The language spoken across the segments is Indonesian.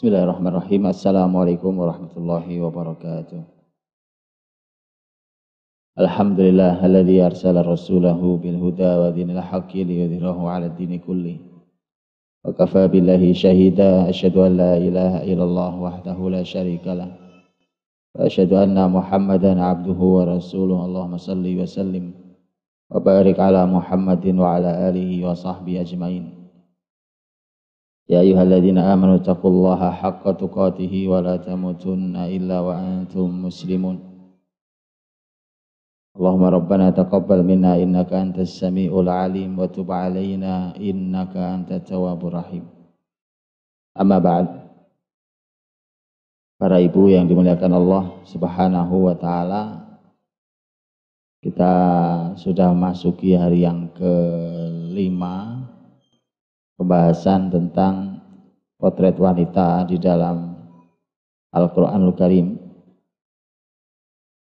Bismillahirrahmanirrahim. Assalamualaikum warahmatullahi wabarakatuh. Alhamdulillah alladzi arsala rasulahu bil huda wa dinil haqqi liyudhhirahu 'ala dini kulli. Wa kafa billahi shahida asyhadu an la ilaha illallah wahdahu la syarika lah. Wa asyhadu anna Muhammadan 'abduhu wa rasuluhu. Allahumma salli wa sallim wa barik ala Muhammadin wa ala alihi wa sahbihi ajmain. يا أيها الذين آمنوا اتقوا الله حق تقاته ولا تموتن إلا وأنتم مسلمون اللهم ربنا تقبل منا إنك أنت السميع العليم وتب علينا إنك أنت التواب الرحيم أما بعد Para ibu yang dimuliakan Allah Subhanahu wa taala kita sudah masuki hari yang kelima pembahasan tentang potret wanita di dalam Al-Quranul Karim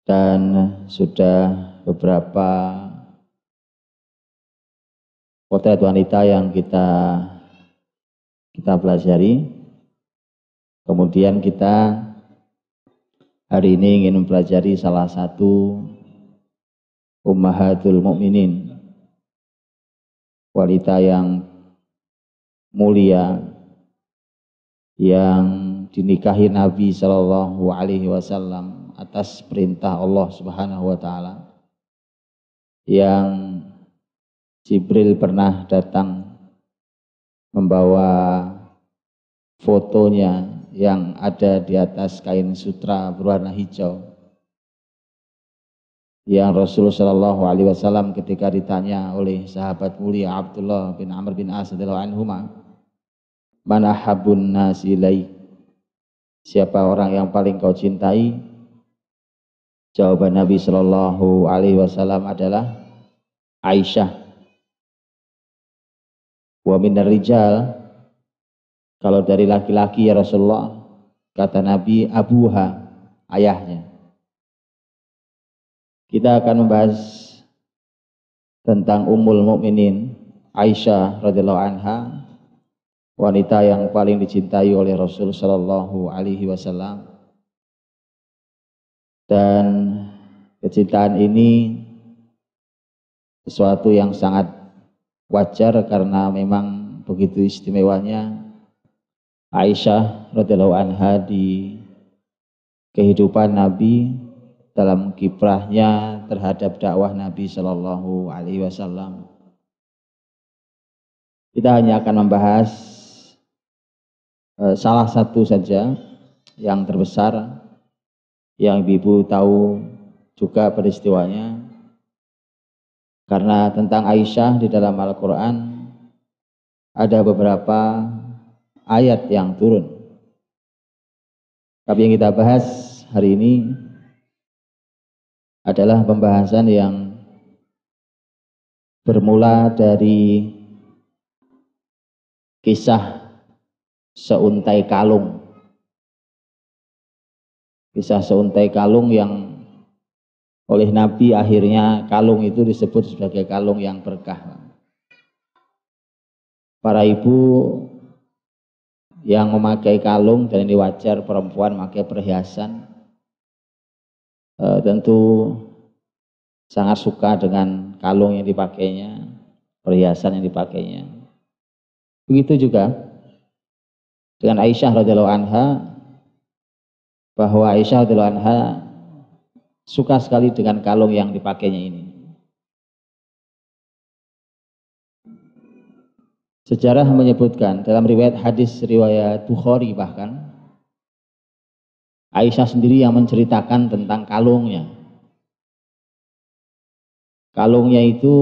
dan sudah beberapa potret wanita yang kita kita pelajari. Kemudian kita hari ini ingin mempelajari salah satu Ummahatul Mukminin wanita yang mulia yang dinikahi Nabi Shallallahu Alaihi Wasallam atas perintah Allah Subhanahu Wa Taala yang Jibril pernah datang membawa fotonya yang ada di atas kain sutra berwarna hijau yang Rasul Shallallahu Alaihi Wasallam ketika ditanya oleh sahabat mulia Abdullah bin Amr bin As anhumah Mana habun nasilai? Siapa orang yang paling kau cintai? Jawaban Nabi Shallallahu Alaihi Wasallam adalah Aisyah. Wa minar rijal kalau dari laki-laki ya Rasulullah kata Nabi Abuha ayahnya. Kita akan membahas tentang Ummul Mukminin Aisyah radhiyallahu anha wanita yang paling dicintai oleh Rasul Shallallahu Alaihi Wasallam dan kecintaan ini sesuatu yang sangat wajar karena memang begitu istimewanya Aisyah radhiyallahu anha di kehidupan Nabi dalam kiprahnya terhadap dakwah Nabi Shallallahu Alaihi Wasallam. Kita hanya akan membahas salah satu saja yang terbesar yang ibu tahu juga peristiwanya karena tentang Aisyah di dalam Al-Quran ada beberapa ayat yang turun. Tapi yang kita bahas hari ini adalah pembahasan yang bermula dari kisah seuntai kalung. Kisah seuntai kalung yang oleh Nabi akhirnya kalung itu disebut sebagai kalung yang berkah. Para ibu yang memakai kalung dan ini wajar perempuan memakai perhiasan e, tentu sangat suka dengan kalung yang dipakainya, perhiasan yang dipakainya. Begitu juga dengan Aisyah radhiyallahu anha bahwa Aisyah radhiyallahu anha suka sekali dengan kalung yang dipakainya ini. Sejarah menyebutkan dalam riwayat hadis riwayat Bukhari bahkan Aisyah sendiri yang menceritakan tentang kalungnya. Kalungnya itu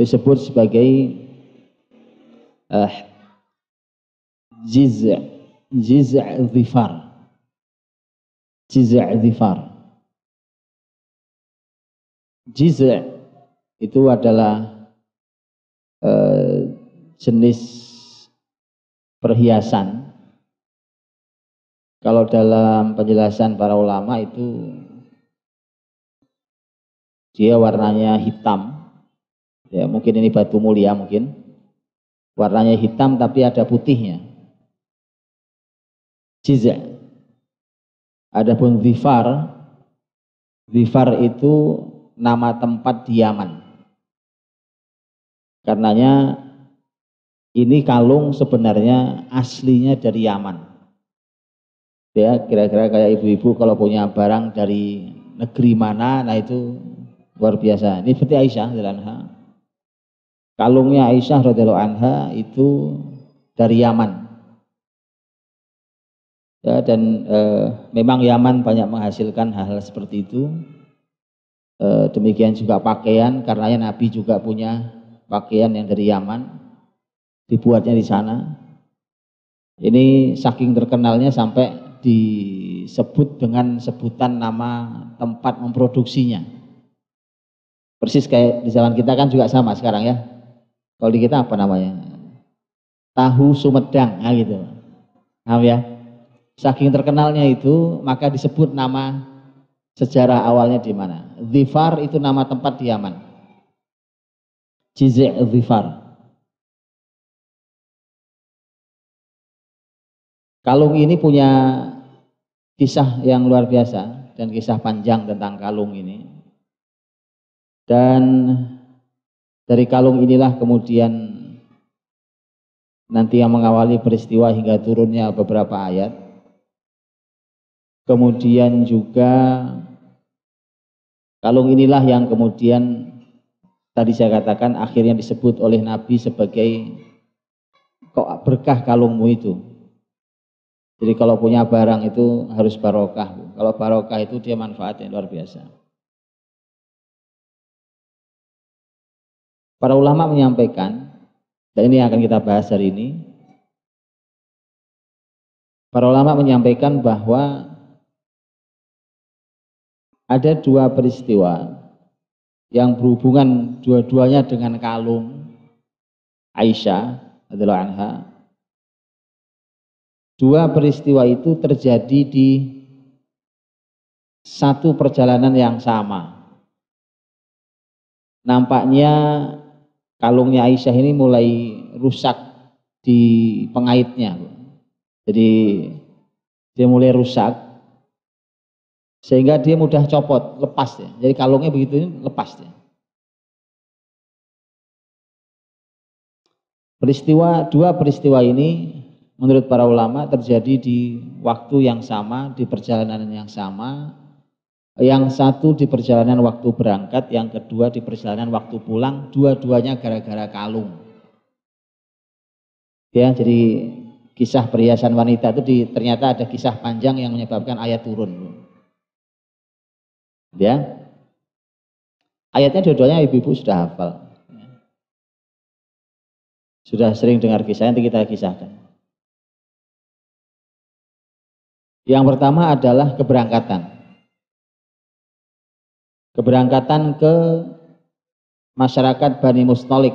disebut sebagai uh, jiz' jiz' dhifar jiz' dhifar jiz' itu adalah uh, jenis perhiasan. Kalau dalam penjelasan para ulama itu dia warnanya hitam. Ya mungkin ini batu mulia mungkin. Warnanya hitam tapi ada putihnya Jiza. Adapun Zifar, Zifar itu nama tempat di Yaman. Karenanya ini kalung sebenarnya aslinya dari Yaman. Ya, kira-kira kayak ibu-ibu kalau punya barang dari negeri mana, nah itu luar biasa. Ini seperti Aisyah anha. Kalungnya Aisyah radhiyallahu anha itu dari Yaman. Ya, dan e, memang Yaman banyak menghasilkan hal-hal seperti itu. E, demikian juga pakaian, karena Nabi juga punya pakaian yang dari Yaman, dibuatnya di sana. Ini saking terkenalnya sampai disebut dengan sebutan nama tempat memproduksinya. Persis kayak di zaman kita kan juga sama sekarang ya. Kalau di kita apa namanya? Tahu Sumedang, nah gitu. Paham ya? Saking terkenalnya itu, maka disebut nama sejarah awalnya di mana. Zifar itu nama tempat di Yaman. Jizi' Zifar. Kalung ini punya kisah yang luar biasa dan kisah panjang tentang kalung ini. Dan dari kalung inilah kemudian nanti yang mengawali peristiwa hingga turunnya beberapa ayat. Kemudian juga kalung inilah yang kemudian tadi saya katakan akhirnya disebut oleh Nabi sebagai kok berkah kalungmu itu. Jadi kalau punya barang itu harus barokah. Kalau barokah itu dia manfaatnya luar biasa. Para ulama menyampaikan, dan ini akan kita bahas hari ini, para ulama menyampaikan bahwa ada dua peristiwa yang berhubungan dua-duanya dengan kalung Aisyah adalah anha. Dua peristiwa itu terjadi di satu perjalanan yang sama. Nampaknya kalungnya Aisyah ini mulai rusak di pengaitnya. Jadi dia mulai rusak sehingga dia mudah copot, lepas ya. Jadi kalungnya begitu ini lepas ya. Peristiwa dua peristiwa ini menurut para ulama terjadi di waktu yang sama, di perjalanan yang sama. Yang satu di perjalanan waktu berangkat, yang kedua di perjalanan waktu pulang, dua-duanya gara-gara kalung. Ya, jadi kisah perhiasan wanita itu di, ternyata ada kisah panjang yang menyebabkan ayat turun. Ya. Ayatnya dua-duanya ibu-ibu sudah hafal. Sudah sering dengar kisah, nanti kita kisahkan. Yang pertama adalah keberangkatan. Keberangkatan ke masyarakat Bani Mustalik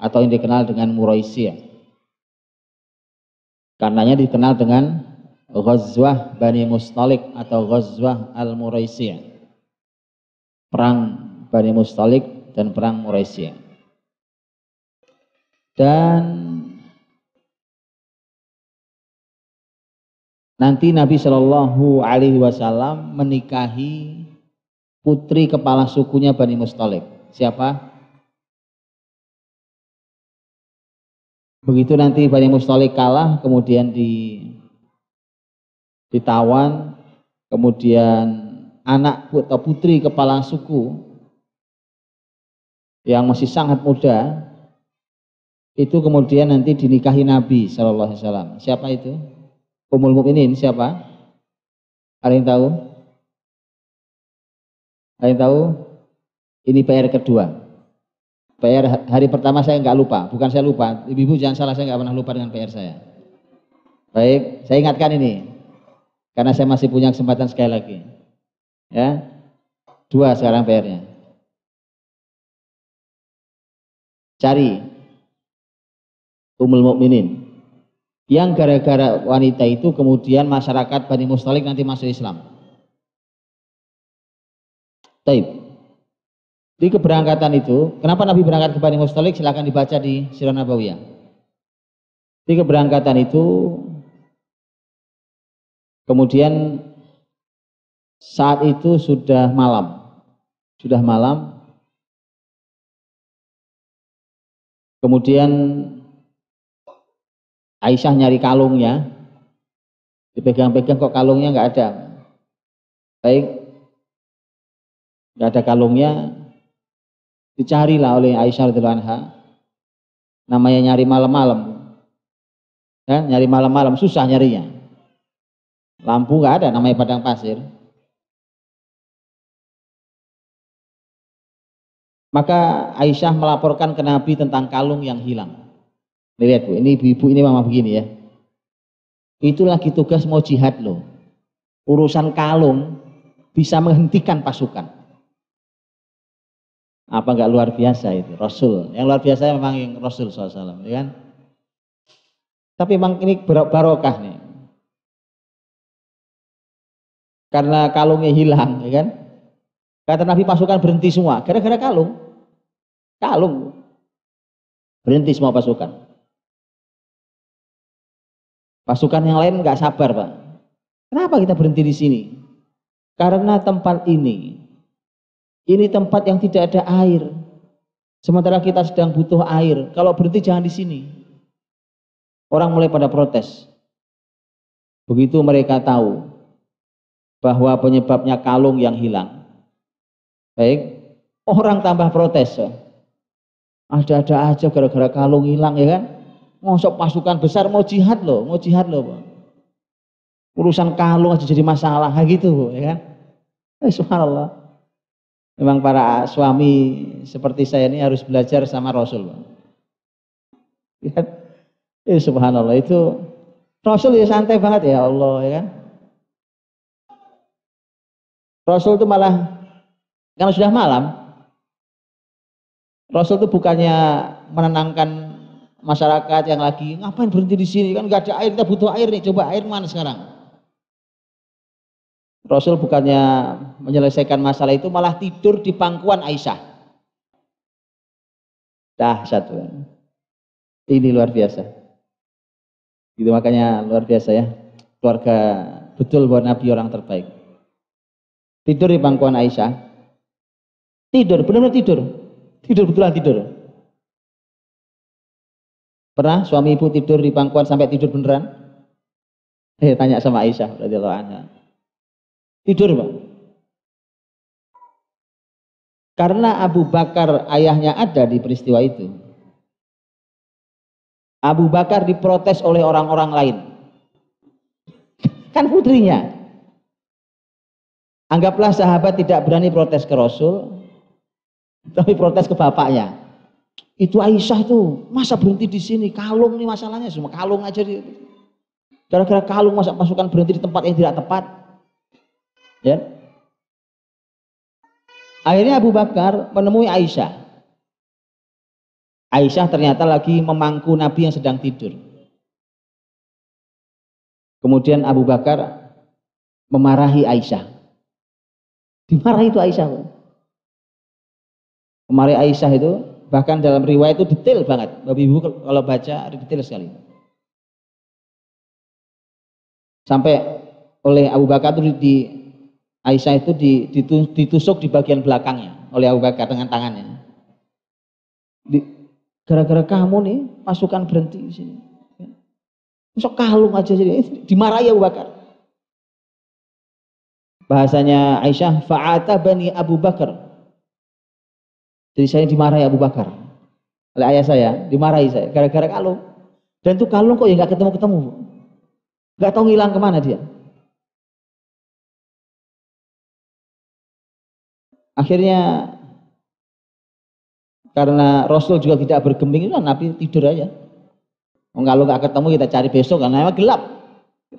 atau yang dikenal dengan Muraisiyah. Karenanya dikenal dengan Ghazwah Bani Mustalik atau Ghazwah Al-Muraisiyah perang Bani Mustalik dan perang Muraisiyah. Dan nanti Nabi Shallallahu Alaihi Wasallam menikahi putri kepala sukunya Bani Mustalik. Siapa? Begitu nanti Bani Mustalik kalah, kemudian di ditawan, kemudian anak atau putri kepala suku yang masih sangat muda itu kemudian nanti dinikahi Nabi Shallallahu Alaihi Wasallam. Siapa itu? Umul Mukminin siapa? Ada yang tahu? Ada yang tahu? Ini PR kedua. PR hari pertama saya nggak lupa, bukan saya lupa. Ibu-ibu jangan salah, saya nggak pernah lupa dengan PR saya. Baik, saya ingatkan ini, karena saya masih punya kesempatan sekali lagi. Ya. Dua sekarang PR-nya. Cari Umul Mukminin. Yang gara-gara wanita itu kemudian masyarakat Bani Mustalik nanti masuk Islam. Taib. Di keberangkatan itu, kenapa Nabi berangkat ke Bani Mustalik? Silahkan dibaca di Sirah Nabawiyah. Di keberangkatan itu Kemudian saat itu sudah malam. Sudah malam. Kemudian Aisyah nyari kalungnya. Dipegang-pegang kok kalungnya nggak ada. Baik. Nggak ada kalungnya. Dicarilah oleh Aisyah radhiyallahu anha. Namanya nyari malam-malam. Ya, nyari malam-malam susah nyarinya. Lampu nggak ada namanya padang pasir. Maka Aisyah melaporkan ke Nabi tentang kalung yang hilang. Lihat bu, ini ibu-ibu ini mama begini ya. Itu lagi tugas mau jihad loh. Urusan kalung bisa menghentikan pasukan. Apa enggak luar biasa itu? Rasul. Yang luar biasa memang yang Rasul SAW. Ya kan? Tapi memang ini barokah nih. Karena kalungnya hilang, ya kan? Kata Nabi pasukan berhenti semua, gara-gara kalung. Kalung. Berhenti semua pasukan. Pasukan yang lain nggak sabar, Pak. Kenapa kita berhenti di sini? Karena tempat ini, ini tempat yang tidak ada air. Sementara kita sedang butuh air. Kalau berhenti jangan di sini. Orang mulai pada protes. Begitu mereka tahu bahwa penyebabnya kalung yang hilang. Baik, orang tambah protes. Ada-ada aja gara-gara kalung hilang ya kan. Ngosok pasukan besar mau jihad loh, mau jihad loh. Bang. Urusan kalung aja jadi masalah gitu ya kan. Eh, subhanallah. Memang para suami seperti saya ini harus belajar sama Rasul. Bang. Ya, eh, subhanallah itu Rasul ya santai banget ya Allah ya kan. Rasul itu malah karena sudah malam, Rasul itu bukannya menenangkan masyarakat yang lagi ngapain berhenti di sini? Kan nggak ada air kita butuh air nih coba air mana sekarang? Rasul bukannya menyelesaikan masalah itu malah tidur di pangkuan Aisyah. Dah satu. Ini luar biasa. Itu makanya luar biasa ya. Keluarga betul buat Nabi orang terbaik. Tidur di pangkuan Aisyah Tidur, benar-benar tidur. Tidur betulan tidur. Pernah suami ibu tidur di pangkuan sampai tidur beneran? Eh, tanya sama Aisyah radhiyallahu anha. Tidur, Pak. Karena Abu Bakar ayahnya ada di peristiwa itu. Abu Bakar diprotes oleh orang-orang lain. Kan putrinya. Anggaplah sahabat tidak berani protes ke Rasul, tapi protes ke bapaknya. Itu Aisyah itu masa berhenti di sini? Kalung nih masalahnya, cuma kalung aja di gara-gara kalung masa pasukan berhenti di tempat yang tidak tepat. Ya. Akhirnya Abu Bakar menemui Aisyah. Aisyah ternyata lagi memangku Nabi yang sedang tidur. Kemudian Abu Bakar memarahi Aisyah. Dimarahi itu Aisyah. Kemarin Aisyah itu bahkan dalam riwayat itu detail banget. Bapak Ibu kalau baca detail sekali. Sampai oleh Abu Bakar itu di Aisyah itu ditusuk di bagian belakangnya oleh Abu Bakar dengan tangannya. Gara-gara kamu nih pasukan berhenti di sini. Sok kalung aja jadi dimarahi Abu Bakar. Bahasanya Aisyah fa'ata bani Abu Bakar jadi saya dimarahi Abu Bakar oleh ayah saya, dimarahi saya gara-gara kalung. Dan itu kalung kok ya nggak ketemu-ketemu. Nggak tahu ngilang ke mana dia. Akhirnya karena Rasul juga tidak bergeming, itu Nabi tidur aja. Oh, kalau nggak ketemu kita cari besok karena memang gelap.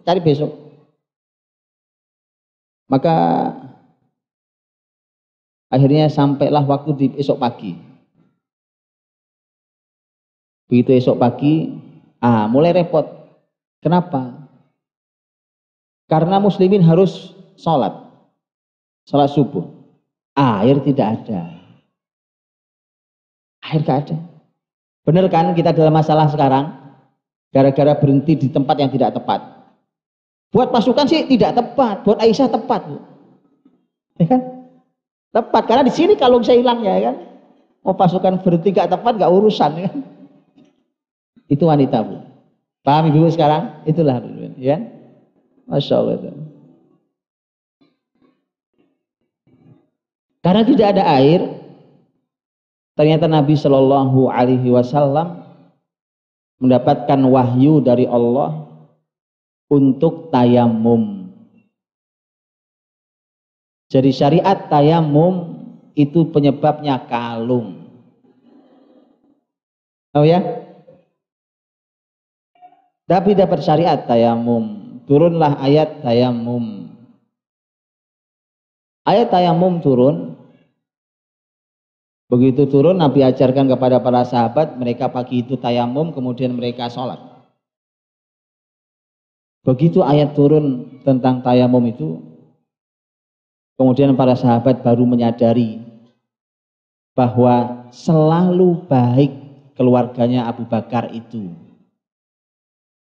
Cari besok. Maka Akhirnya sampailah waktu di esok pagi. Begitu esok pagi, ah mulai repot. Kenapa? Karena muslimin harus sholat. Sholat subuh. Air tidak ada. Air tidak ada. Benar kan kita dalam masalah sekarang? Gara-gara berhenti di tempat yang tidak tepat. Buat pasukan sih tidak tepat, buat Aisyah tepat. Ya kan? Tepat karena di sini kalau saya hilang ya kan. Mau pasukan berhenti gak tepat gak urusan ya kan. Itu wanita, Bu. Paham Ibu sekarang? Itulah ya. Masya Allah itu. Karena tidak ada air, ternyata Nabi Shallallahu Alaihi Wasallam mendapatkan wahyu dari Allah untuk tayamum. Jadi syariat tayamum itu penyebabnya kalung. Oh ya? Tapi dapat syariat tayamum. Turunlah ayat tayamum. Ayat tayamum turun. Begitu turun Nabi ajarkan kepada para sahabat, mereka pagi itu tayamum, kemudian mereka sholat. Begitu ayat turun tentang tayamum itu, kemudian para sahabat baru menyadari bahwa selalu baik keluarganya Abu Bakar itu.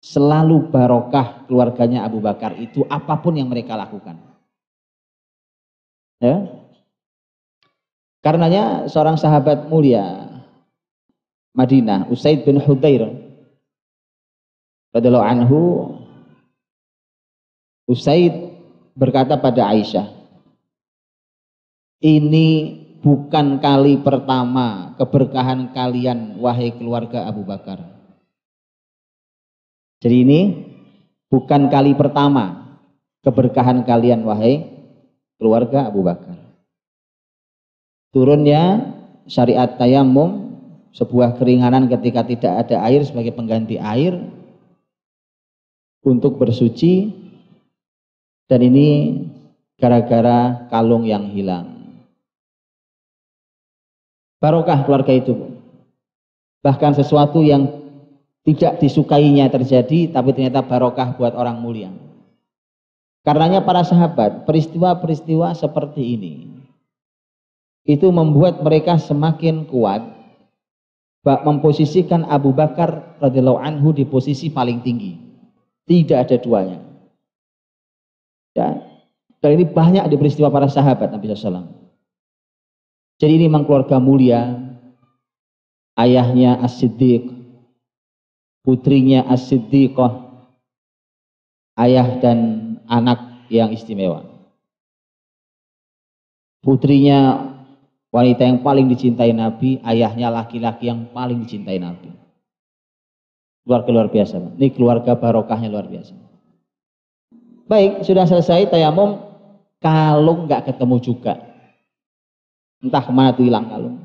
Selalu barokah keluarganya Abu Bakar itu apa pun yang mereka lakukan. Ya. Karenanya seorang sahabat mulia Madinah, Usaid bin Hudair radhiyallahu anhu Usaid berkata pada Aisyah, ini bukan kali pertama keberkahan kalian wahai keluarga Abu Bakar. Jadi ini bukan kali pertama keberkahan kalian wahai keluarga Abu Bakar. Turunnya syariat tayamum sebuah keringanan ketika tidak ada air sebagai pengganti air untuk bersuci dan ini gara-gara kalung yang hilang. Barokah keluarga itu. Bahkan sesuatu yang tidak disukainya terjadi, tapi ternyata barokah buat orang mulia. Karenanya para sahabat, peristiwa-peristiwa seperti ini, itu membuat mereka semakin kuat, memposisikan Abu Bakar radhiyallahu anhu di posisi paling tinggi. Tidak ada duanya. Ya. Dan ini banyak di peristiwa para sahabat Nabi SAW. Jadi ini memang keluarga mulia. Ayahnya As-Siddiq. Putrinya As-Siddiqah. Ayah dan anak yang istimewa. Putrinya wanita yang paling dicintai Nabi, ayahnya laki-laki yang paling dicintai Nabi. Keluarga luar biasa. Ini keluarga barokahnya luar biasa. Baik, sudah selesai tayamum, kalung nggak ketemu juga. Entah ke mana tuh hilang kalung.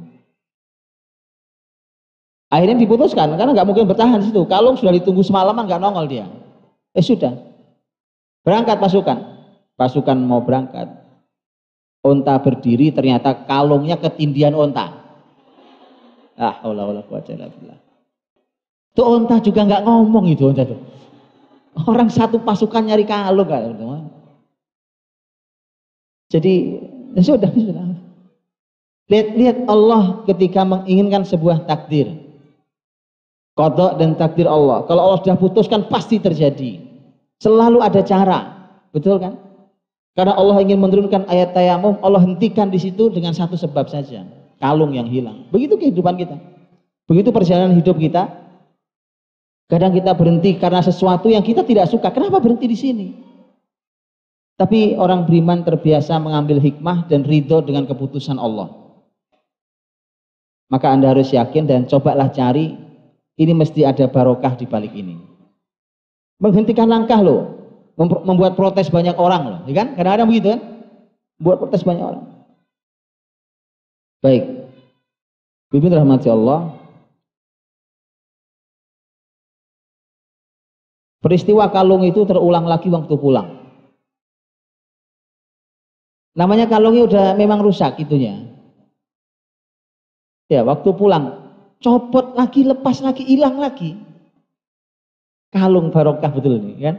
Akhirnya diputuskan karena nggak mungkin bertahan di situ. Kalung sudah ditunggu semalaman nggak nongol dia. Eh sudah, berangkat pasukan. Pasukan mau berangkat. Onta berdiri ternyata kalungnya ketindian onta. Ah, Allah Allah Tuh onta juga nggak ngomong itu onta tuh. Orang satu pasukan nyari kalung kan. Jadi ya sudah, sudah. Lihat-lihat Allah ketika menginginkan sebuah takdir. Kodok dan takdir Allah. Kalau Allah sudah putuskan pasti terjadi. Selalu ada cara. Betul kan? Karena Allah ingin menurunkan ayat tayamum, Allah hentikan di situ dengan satu sebab saja. Kalung yang hilang. Begitu kehidupan kita. Begitu perjalanan hidup kita. Kadang kita berhenti karena sesuatu yang kita tidak suka. Kenapa berhenti di sini? Tapi orang beriman terbiasa mengambil hikmah dan ridho dengan keputusan Allah. Maka Anda harus yakin dan cobalah cari, ini mesti ada barokah di balik ini. Menghentikan langkah loh, membuat protes banyak orang loh, ya kan? Kadang-kadang begitu kan? Buat protes banyak orang. Baik. Bibi rahmati Allah, Peristiwa kalung itu terulang lagi waktu pulang. Namanya kalungnya udah memang rusak itunya. Ya, waktu pulang copot lagi, lepas lagi, hilang lagi. Kalung barokah betul ini, kan?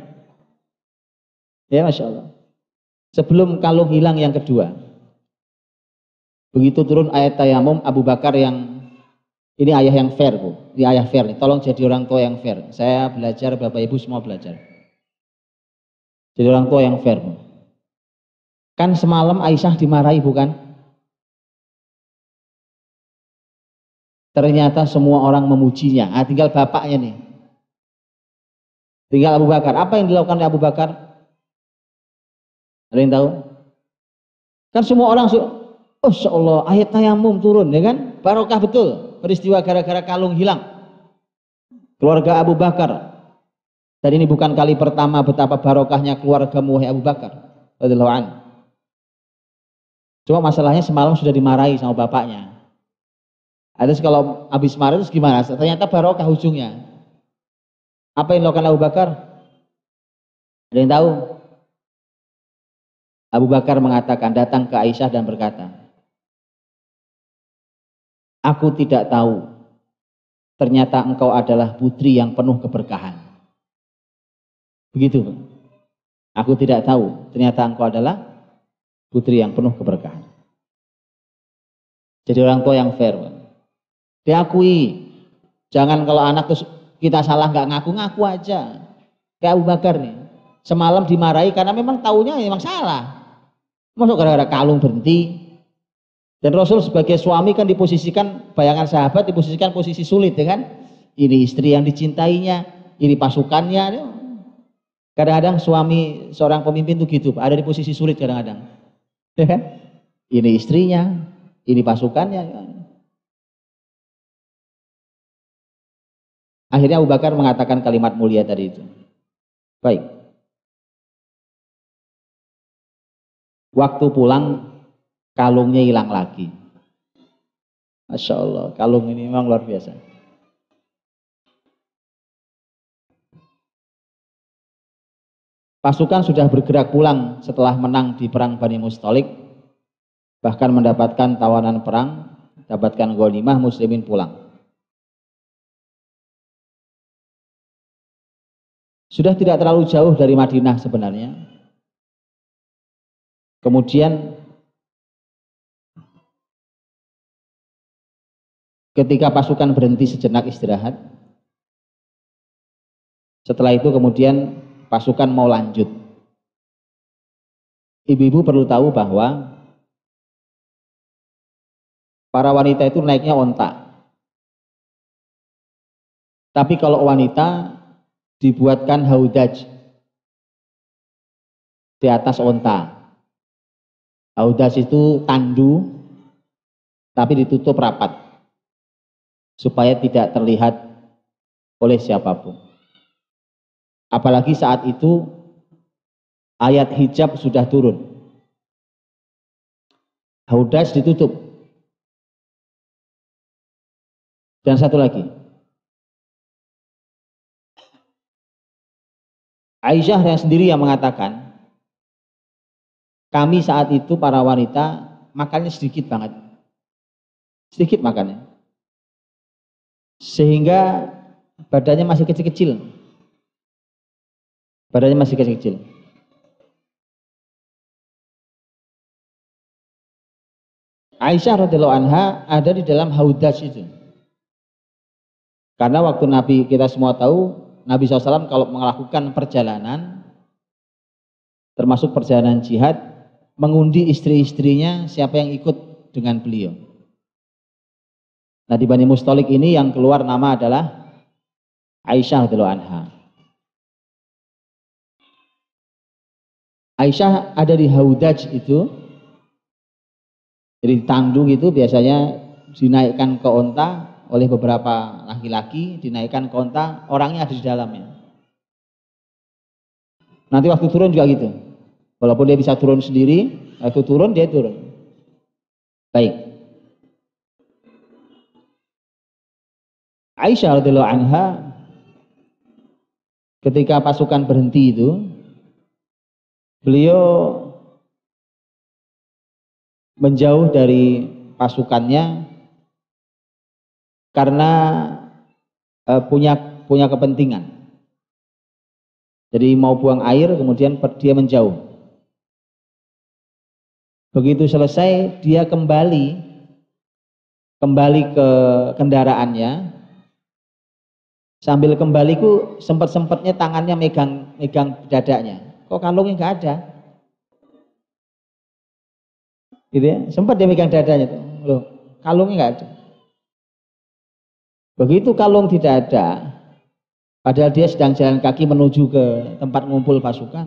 Ya, masya Allah. Sebelum kalung hilang yang kedua, begitu turun ayat tayamum Abu Bakar yang ini ayah yang fair, Bu. Ini ayah fair nih. Tolong jadi orang tua yang fair. Saya belajar, Bapak Ibu semua belajar. Jadi orang tua yang fair. Kan semalam Aisyah dimarahi bukan? Ternyata semua orang memujinya. Ah, tinggal bapaknya nih. Tinggal Abu Bakar. Apa yang dilakukan oleh Abu Bakar? Ada yang tahu? Kan semua orang, oh insya Allah ayat tayamum turun ya kan? Barokah betul. Peristiwa gara-gara kalung hilang. Keluarga Abu Bakar. Dan ini bukan kali pertama betapa barokahnya keluarga Muhammad Abu Bakar. Cuma masalahnya semalam sudah dimarahi sama bapaknya. Ada kalau habis marah terus gimana? Ternyata barokah ujungnya. Apa yang dilakukan Abu Bakar? Ada yang tahu? Abu Bakar mengatakan datang ke Aisyah dan berkata, Aku tidak tahu ternyata engkau adalah putri yang penuh keberkahan. Begitu. Aku tidak tahu ternyata engkau adalah putri yang penuh keberkahan. Jadi orang tua yang fair diakui. Jangan kalau anak terus kita salah nggak ngaku-ngaku aja. Kayak Abu Bakar nih semalam dimarahi karena memang tahunya memang salah. Masuk gara-gara kalung berhenti. Dan Rasul sebagai suami kan diposisikan bayangan sahabat diposisikan posisi sulit ya kan? Ini istri yang dicintainya ini pasukannya kadang-kadang suami seorang pemimpin tuh gitu ada di posisi sulit kadang-kadang. Ya kan? Ini istrinya ini pasukannya Akhirnya Abu Bakar mengatakan kalimat mulia tadi itu. Baik. Waktu pulang kalungnya hilang lagi. Masya Allah, kalung ini memang luar biasa. Pasukan sudah bergerak pulang setelah menang di perang Bani Mustalik, bahkan mendapatkan tawanan perang, dapatkan ghanimah muslimin pulang. Sudah tidak terlalu jauh dari Madinah sebenarnya. Kemudian ketika pasukan berhenti sejenak istirahat, setelah itu kemudian pasukan mau lanjut. Ibu-ibu perlu tahu bahwa para wanita itu naiknya onta. Tapi kalau wanita dibuatkan haudaj di atas onta. Haudaj itu tandu tapi ditutup rapat supaya tidak terlihat oleh siapa pun. Apalagi saat itu ayat hijab sudah turun. Haudaj ditutup. Dan satu lagi, Aisyah yang sendiri yang mengatakan, kami saat itu para wanita makannya sedikit banget. Sedikit makannya. Sehingga badannya masih kecil-kecil. Badannya masih kecil-kecil. Aisyah radhiyallahu anha ada di dalam haudaj itu. Karena waktu Nabi kita semua tahu Nabi SAW kalau melakukan perjalanan, termasuk perjalanan jihad, mengundi istri-istrinya siapa yang ikut dengan beliau. Nah di Bani Mustolik ini yang keluar nama adalah Aisyah radhiyallahu anha. Aisyah ada di Haudaj itu, jadi tandung itu biasanya dinaikkan ke onta, oleh beberapa laki-laki dinaikkan ke onta, orangnya ada di dalamnya. Nanti waktu turun juga gitu. Walaupun dia bisa turun sendiri, waktu turun dia turun. Baik. Aisyah radhiyallahu anha ketika pasukan berhenti itu beliau menjauh dari pasukannya karena uh, punya punya kepentingan. Jadi mau buang air kemudian dia menjauh. Begitu selesai dia kembali kembali ke kendaraannya. Sambil kembali ku sempat-sempatnya tangannya megang megang dadanya. kok kalungnya nggak ada gitu ya sempat dia megang dadanya tuh loh kalungnya nggak ada begitu kalung tidak ada padahal dia sedang jalan kaki menuju ke tempat ngumpul pasukan.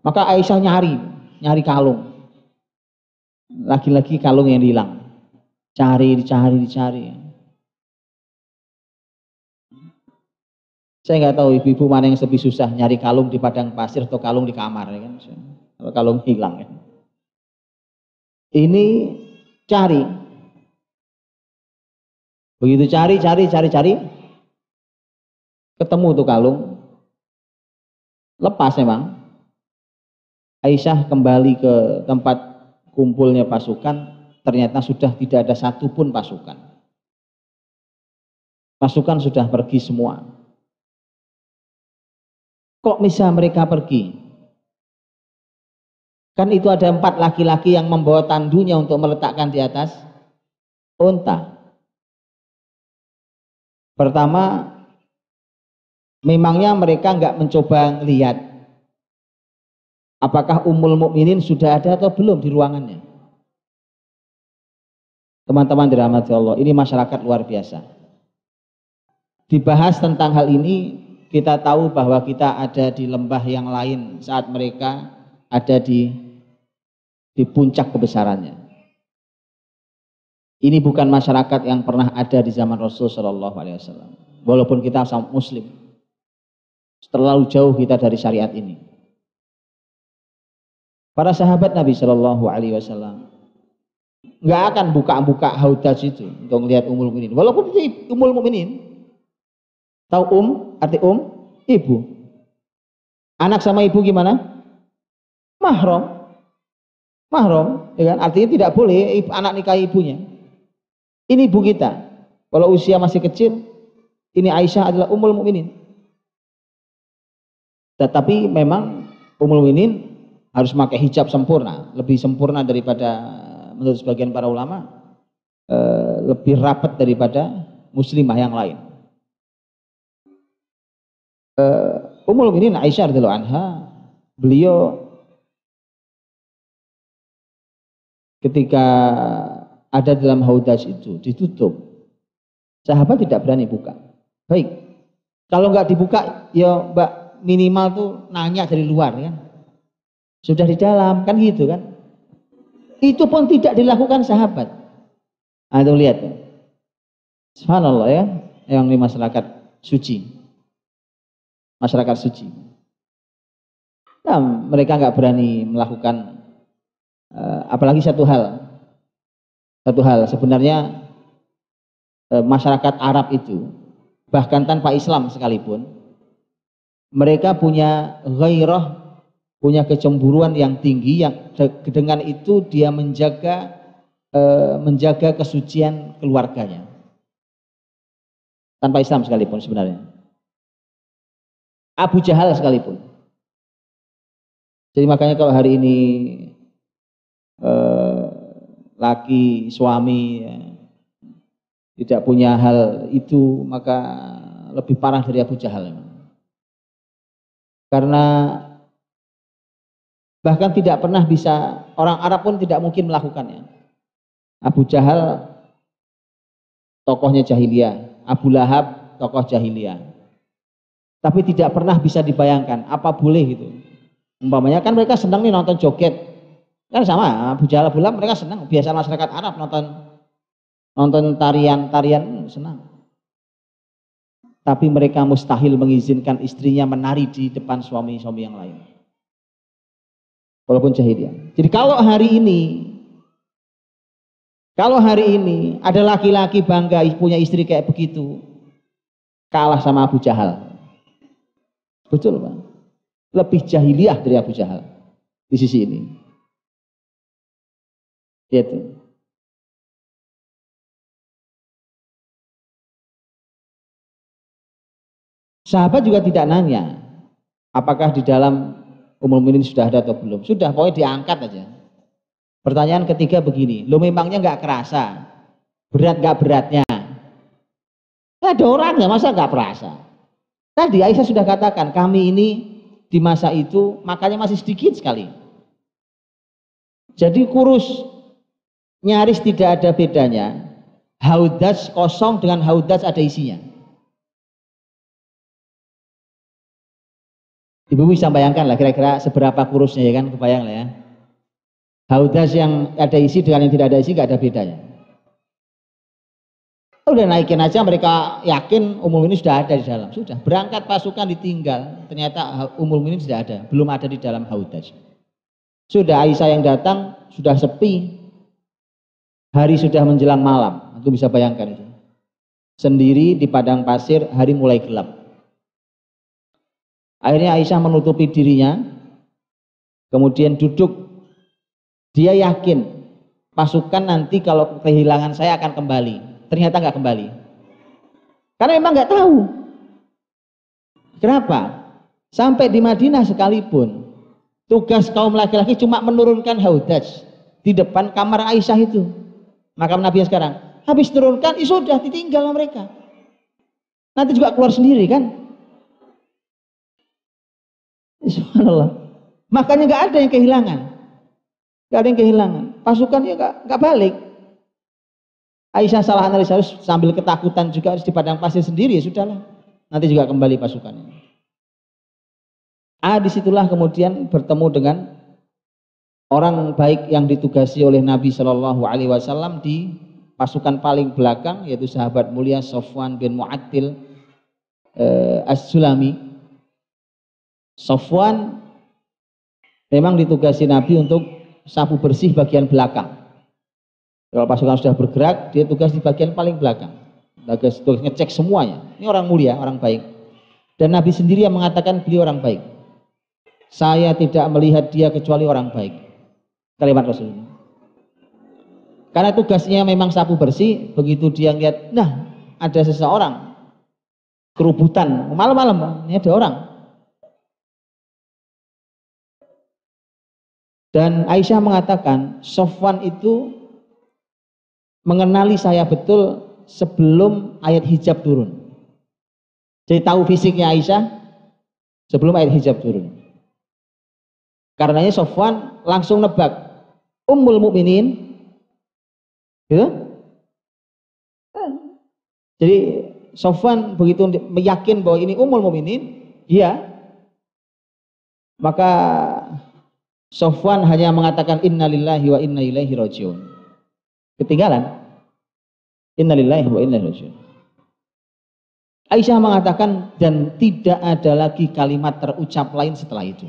Maka Aisyah nyari nyari kalung. Lagi-lagi kalung yang hilang. Cari dicari dicari. Saya nggak tahu ibu-ibu mana yang lebih susah nyari kalung di padang pasir atau kalung di kamar ya kan? Kalau kalung hilang ya. Ini cari. Begitu cari, cari, cari, cari. Ketemu tuh kalung. Lepas memang. Aisyah kembali ke tempat kumpulnya pasukan. Ternyata sudah tidak ada satupun pasukan. Pasukan sudah pergi semua. Kok bisa mereka pergi? Kan itu ada empat laki-laki yang membawa tandunya untuk meletakkan di atas unta. Pertama, memangnya mereka nggak mencoba lihat apakah umul mukminin sudah ada atau belum di ruangannya. Teman-teman dirahmati Allah, ini masyarakat luar biasa. Dibahas tentang hal ini, kita tahu bahwa kita ada di lembah yang lain saat mereka ada di di puncak kebesarannya. Ini bukan masyarakat yang pernah ada di zaman Rasul Shallallahu Alaihi Wasallam. Walaupun kita sama Muslim, terlalu jauh kita dari syariat ini. Para sahabat Nabi Shallallahu Alaihi Wasallam nggak akan buka-buka haudaj itu untuk melihat umul mukminin. Walaupun itu umul mukminin, tahu um arti um ibu. Anak sama ibu gimana? Mahram mahram, ya kan? Artinya tidak boleh anak nikah ibunya. Ini ibu kita. Kalau usia masih kecil, ini Aisyah adalah umul mukminin. Tetapi memang umul mukminin harus pakai hijab sempurna, lebih sempurna daripada menurut sebagian para ulama, eh, lebih rapat daripada muslimah yang lain. Eh, umul mukminin Aisyah radhiyallahu anha, beliau ketika ada dalam haudaj itu ditutup. Sahabat tidak berani buka. Baik. Kalau nggak dibuka ya mbak minimal tuh nanya dari luar ya. Sudah di dalam kan gitu kan? Itu pun tidak dilakukan sahabat. Nah, itu lihat. Ya. subhanallah ya. Yang di masyarakat suci. Masyarakat suci. Nah, mereka nggak berani melakukan Eh, apalagi satu hal satu hal sebenarnya eh, masyarakat Arab itu bahkan tanpa Islam sekalipun mereka punya gairah punya kecemburuan yang tinggi yang dengan itu dia menjaga eh, menjaga kesucian keluarganya. Tanpa Islam sekalipun sebenarnya. Abu Jahal sekalipun. Jadi makanya kalau hari ini eh, laki suami ya, tidak punya hal itu maka lebih parah dari Abu Jahal karena bahkan tidak pernah bisa orang Arab pun tidak mungkin melakukannya. Abu Jahal tokohnya jahiliyah. Abu Lahab tokoh jahiliyah. Tapi tidak pernah bisa dibayangkan apa boleh gitu. Umpamanya kan mereka senang nih nonton joget Kan sama, Abu Jahal Abu mereka senang. Biasa masyarakat Arab nonton nonton tarian-tarian senang. Tapi mereka mustahil mengizinkan istrinya menari di depan suami-suami yang lain. Walaupun jahiliyah. Jadi kalau hari ini kalau hari ini ada laki-laki bangga punya istri kayak begitu, kalah sama Abu Jahal. Betul, Pak. Lebih jahiliyah dari Abu Jahal di sisi ini. Itu. Sahabat juga tidak nanya apakah di dalam umum ini sudah ada atau belum. Sudah, pokoknya diangkat aja. Pertanyaan ketiga begini, lo memangnya nggak kerasa? Berat nggak beratnya? Nggak ada orangnya, masa nggak perasa? Tadi Aisyah sudah katakan, kami ini di masa itu makanya masih sedikit sekali. Jadi kurus, nyaris tidak ada bedanya. Haudas kosong dengan haudas ada isinya. Ibu bisa bayangkan lah kira-kira seberapa kurusnya ya kan, kebayang lah ya. Haudas yang ada isi dengan yang tidak ada isi gak ada bedanya. Udah naikin aja mereka yakin umum ini sudah ada di dalam. Sudah berangkat pasukan ditinggal. Ternyata umum ini tidak ada. Belum ada di dalam haudas. Sudah Aisyah yang datang sudah sepi. Hari sudah menjelang malam. Aku bisa bayangkan itu. Sendiri di padang pasir hari mulai gelap. Akhirnya Aisyah menutupi dirinya. Kemudian duduk. Dia yakin pasukan nanti kalau kehilangan saya akan kembali ternyata nggak kembali. Karena memang nggak tahu. Kenapa? Sampai di Madinah sekalipun, tugas kaum laki-laki cuma menurunkan haudaj di depan kamar Aisyah itu. Makam Nabi sekarang. Habis turunkan, ya sudah ditinggal mereka. Nanti juga keluar sendiri kan? Subhanallah. Makanya nggak ada yang kehilangan. Nggak ada yang kehilangan. Pasukannya nggak nggak balik. Aisyah salah analisa sambil ketakutan juga harus di padang pasir sendiri ya sudahlah. Nanti juga kembali pasukannya. Ah di situlah kemudian bertemu dengan orang baik yang ditugasi oleh Nabi Shallallahu Alaihi Wasallam di pasukan paling belakang yaitu sahabat mulia Sofwan bin Mu'attil eh, As-Sulami. Sofwan memang ditugasi Nabi untuk sapu bersih bagian belakang kalau pasukan sudah bergerak, dia tugas di bagian paling belakang. Tugas, tugas ngecek semuanya. Ini orang mulia, orang baik. Dan Nabi sendiri yang mengatakan beliau orang baik. Saya tidak melihat dia kecuali orang baik. Kalimat Rasul Karena tugasnya memang sapu bersih, begitu dia lihat, nah ada seseorang kerubutan, malam-malam, ini ada orang. Dan Aisyah mengatakan, Sofwan itu mengenali saya betul sebelum ayat hijab turun. Jadi tahu fisiknya Aisyah sebelum ayat hijab turun. Karenanya Sofwan langsung nebak Ummul Mukminin. Gitu? Jadi Sofwan begitu meyakin bahwa ini Ummul Mukminin, iya. Maka Sofwan hanya mengatakan innalillahi wa inna ilaihi rajiun. Ketinggalan. Innalillahi wa inna ilaihi Aisyah mengatakan dan tidak ada lagi kalimat terucap lain setelah itu.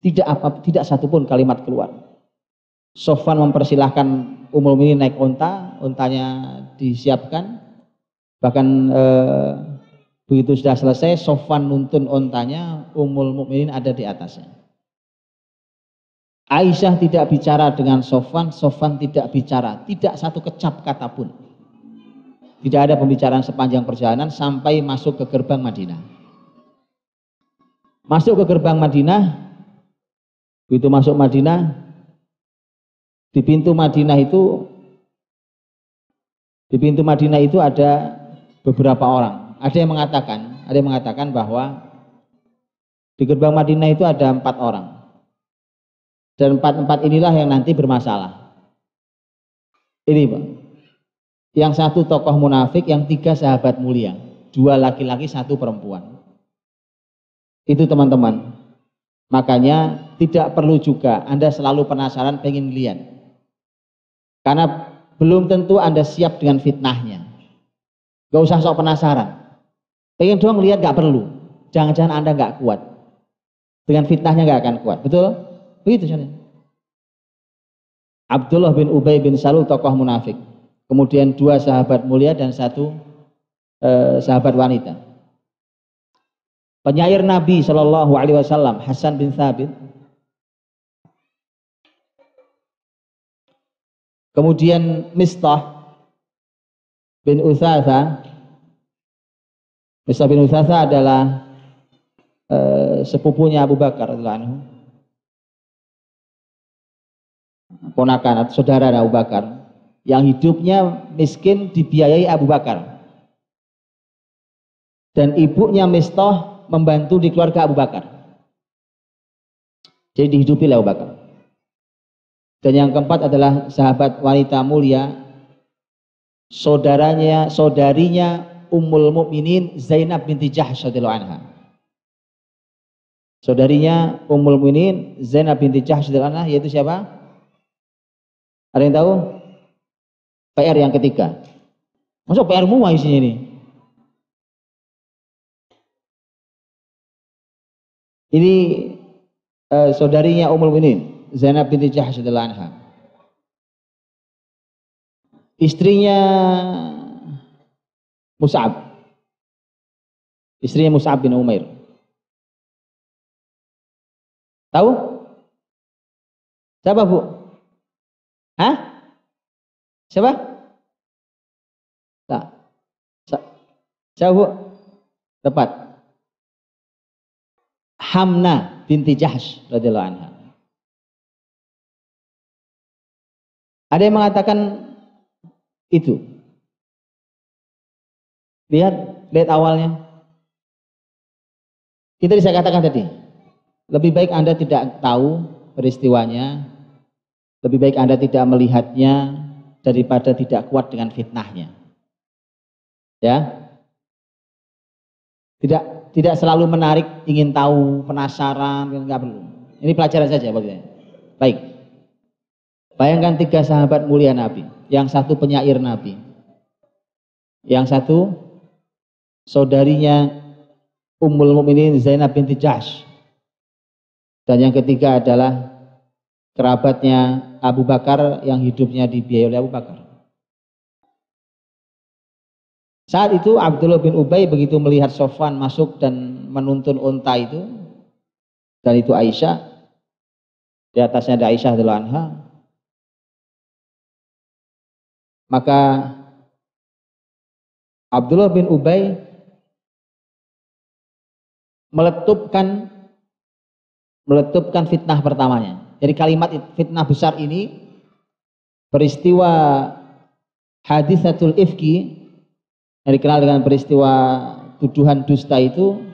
Tidak apa tidak satupun kalimat keluar. Sofan mempersilahkan Umul Mini naik onta, ontanya disiapkan. Bahkan eh, begitu sudah selesai, Sofan nuntun ontanya, Umul Mukminin ada di atasnya. Aisyah tidak bicara dengan Sofan, Sofan tidak bicara, tidak satu kecap kata pun. Tidak ada pembicaraan sepanjang perjalanan sampai masuk ke gerbang Madinah. Masuk ke gerbang Madinah, begitu masuk Madinah, di pintu Madinah itu, di pintu Madinah itu ada beberapa orang. Ada yang mengatakan, ada yang mengatakan bahwa di gerbang Madinah itu ada empat orang. Dan empat-empat inilah yang nanti bermasalah. Ini Pak. Yang satu tokoh munafik, yang tiga sahabat mulia. Dua laki-laki, satu perempuan. Itu teman-teman. Makanya tidak perlu juga Anda selalu penasaran pengen lihat. Karena belum tentu Anda siap dengan fitnahnya. Gak usah sok penasaran. Pengen doang lihat gak perlu. Jangan-jangan Anda gak kuat. Dengan fitnahnya gak akan kuat. Betul? Begitu saja. Abdullah bin Ubay bin Salul tokoh munafik. Kemudian dua sahabat mulia dan satu eh, sahabat wanita. Penyair Nabi Shallallahu Alaihi Wasallam Hasan bin Thabit. Kemudian Mistah bin Uthatha. Mistah bin Uthatha adalah eh, sepupunya Abu Bakar ponakan atau saudara Abu Bakar yang hidupnya miskin dibiayai Abu Bakar dan ibunya Mistah membantu di keluarga Abu Bakar. Jadi dihidupi oleh Abu Bakar. Dan yang keempat adalah sahabat wanita mulia, saudaranya, saudarinya Ummul Mukminin Zainab binti Jahsy radhiyallahu anha. Saudarinya Ummul Mukminin Zainab binti Jahsy radhiyallahu anha yaitu siapa? Ada yang tahu? PR yang ketiga. Masuk PR semua isinya ini. Ini uh, saudarinya Ummul Mukminin Zainab binti radhiyallahu anha. Istrinya Mus'ab. Istrinya Mus'ab bin Umair. Tahu? Siapa Bu? Hah? Siapa? Tak. Siapa Bu? Tepat. Hamna binti Jahsh radhiyallahu anha. Ada yang mengatakan itu. Lihat, lihat awalnya. Kita bisa katakan tadi, lebih baik Anda tidak tahu peristiwanya, lebih baik Anda tidak melihatnya daripada tidak kuat dengan fitnahnya. Ya. Tidak tidak selalu menarik, ingin tahu, penasaran, enggak perlu. Ini pelajaran saja bagi. Baik. Bayangkan tiga sahabat mulia Nabi. Yang satu penyair Nabi. Yang satu saudarinya Ummul Mukminin Zainab binti Jahsh. Dan yang ketiga adalah kerabatnya Abu Bakar yang hidupnya dibiayai oleh Abu Bakar. Saat itu Abdullah bin Ubay begitu melihat Sofwan masuk dan menuntun unta itu dan itu Aisyah di atasnya ada Aisyah adalah anha maka Abdullah bin Ubay meletupkan meletupkan fitnah pertamanya. Jadi kalimat fitnah besar ini peristiwa hadisatul ifki yang dikenal dengan peristiwa tuduhan dusta itu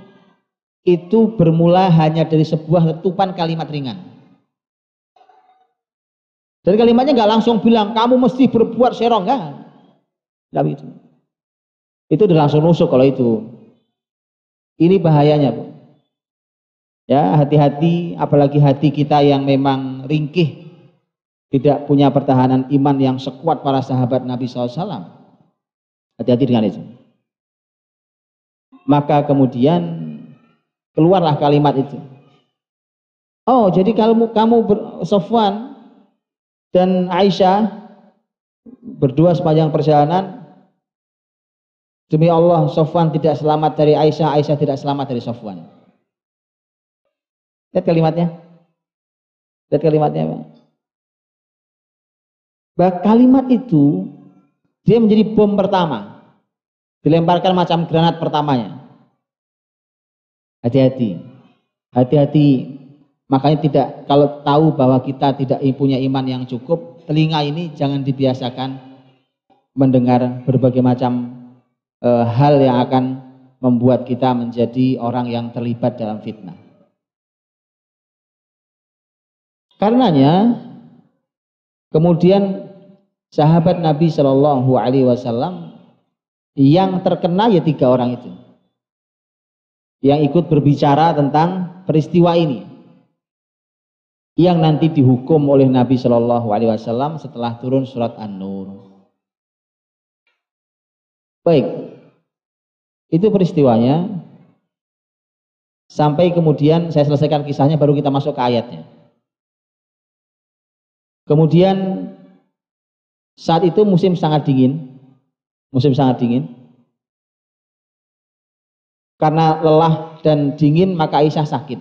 itu bermula hanya dari sebuah letupan kalimat ringan. Dari kalimatnya nggak langsung bilang kamu mesti berbuat serong enggak. Enggak begitu. Itu udah langsung nusuk kalau itu. Ini bahayanya, Bu. Ya, hati-hati apalagi hati kita yang memang ringkih tidak punya pertahanan iman yang sekuat para sahabat Nabi SAW. Hati-hati dengan itu. Maka kemudian keluarlah kalimat itu. Oh, jadi kalau kamu Sofwan dan Aisyah berdua sepanjang perjalanan Demi Allah, Sofwan tidak selamat dari Aisyah, Aisyah tidak selamat dari Sofwan. Lihat kalimatnya. Lihat kalimatnya. Bah, kalimat itu dia menjadi bom pertama. Dilemparkan macam granat pertamanya. Hati-hati. Hati-hati. Makanya tidak kalau tahu bahwa kita tidak punya iman yang cukup, telinga ini jangan dibiasakan mendengar berbagai macam e, hal yang akan membuat kita menjadi orang yang terlibat dalam fitnah. Karenanya kemudian sahabat Nabi Shallallahu Alaihi Wasallam yang terkena ya tiga orang itu yang ikut berbicara tentang peristiwa ini yang nanti dihukum oleh Nabi Shallallahu Alaihi Wasallam setelah turun surat An-Nur. Baik, itu peristiwanya. Sampai kemudian saya selesaikan kisahnya baru kita masuk ke ayatnya. Kemudian saat itu musim sangat dingin. Musim sangat dingin. Karena lelah dan dingin maka Aisyah sakit.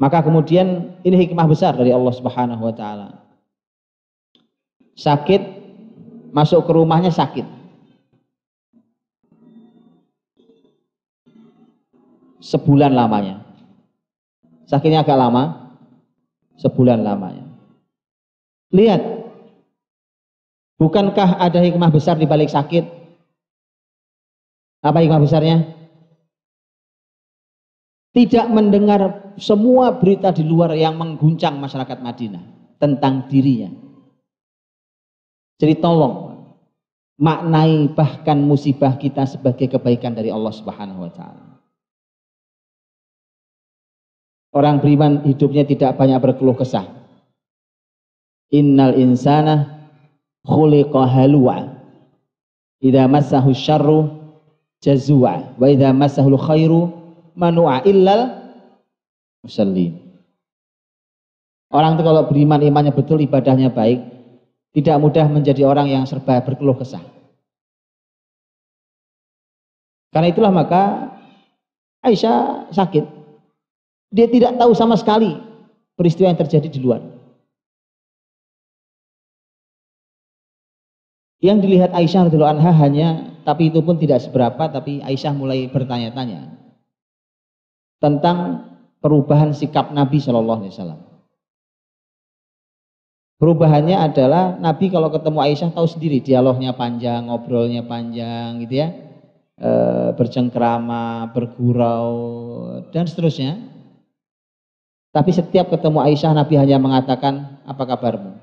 Maka kemudian ini hikmah besar dari Allah Subhanahu wa taala. Sakit masuk ke rumahnya sakit. sebulan lamanya. Sakitnya agak lama, sebulan lamanya. Lihat, bukankah ada hikmah besar di balik sakit? Apa hikmah besarnya? Tidak mendengar semua berita di luar yang mengguncang masyarakat Madinah tentang dirinya. Jadi tolong maknai bahkan musibah kita sebagai kebaikan dari Allah Subhanahu wa taala. Orang beriman hidupnya tidak banyak berkeluh kesah. Innal insana khuliqa halwa. Idza massahu syarru jazua wa idza massahu khairu manu'a illal musallin. Orang itu kalau beriman imannya betul ibadahnya baik tidak mudah menjadi orang yang serba berkeluh kesah. Karena itulah maka Aisyah sakit dia tidak tahu sama sekali peristiwa yang terjadi di luar. Yang dilihat Aisyah radhiyallahu anha hanya tapi itu pun tidak seberapa tapi Aisyah mulai bertanya-tanya tentang perubahan sikap Nabi Shallallahu alaihi wasallam. Perubahannya adalah Nabi kalau ketemu Aisyah tahu sendiri dialognya panjang, ngobrolnya panjang gitu ya. E, bercengkrama, bergurau dan seterusnya. Tapi setiap ketemu Aisyah Nabi hanya mengatakan apa kabarmu?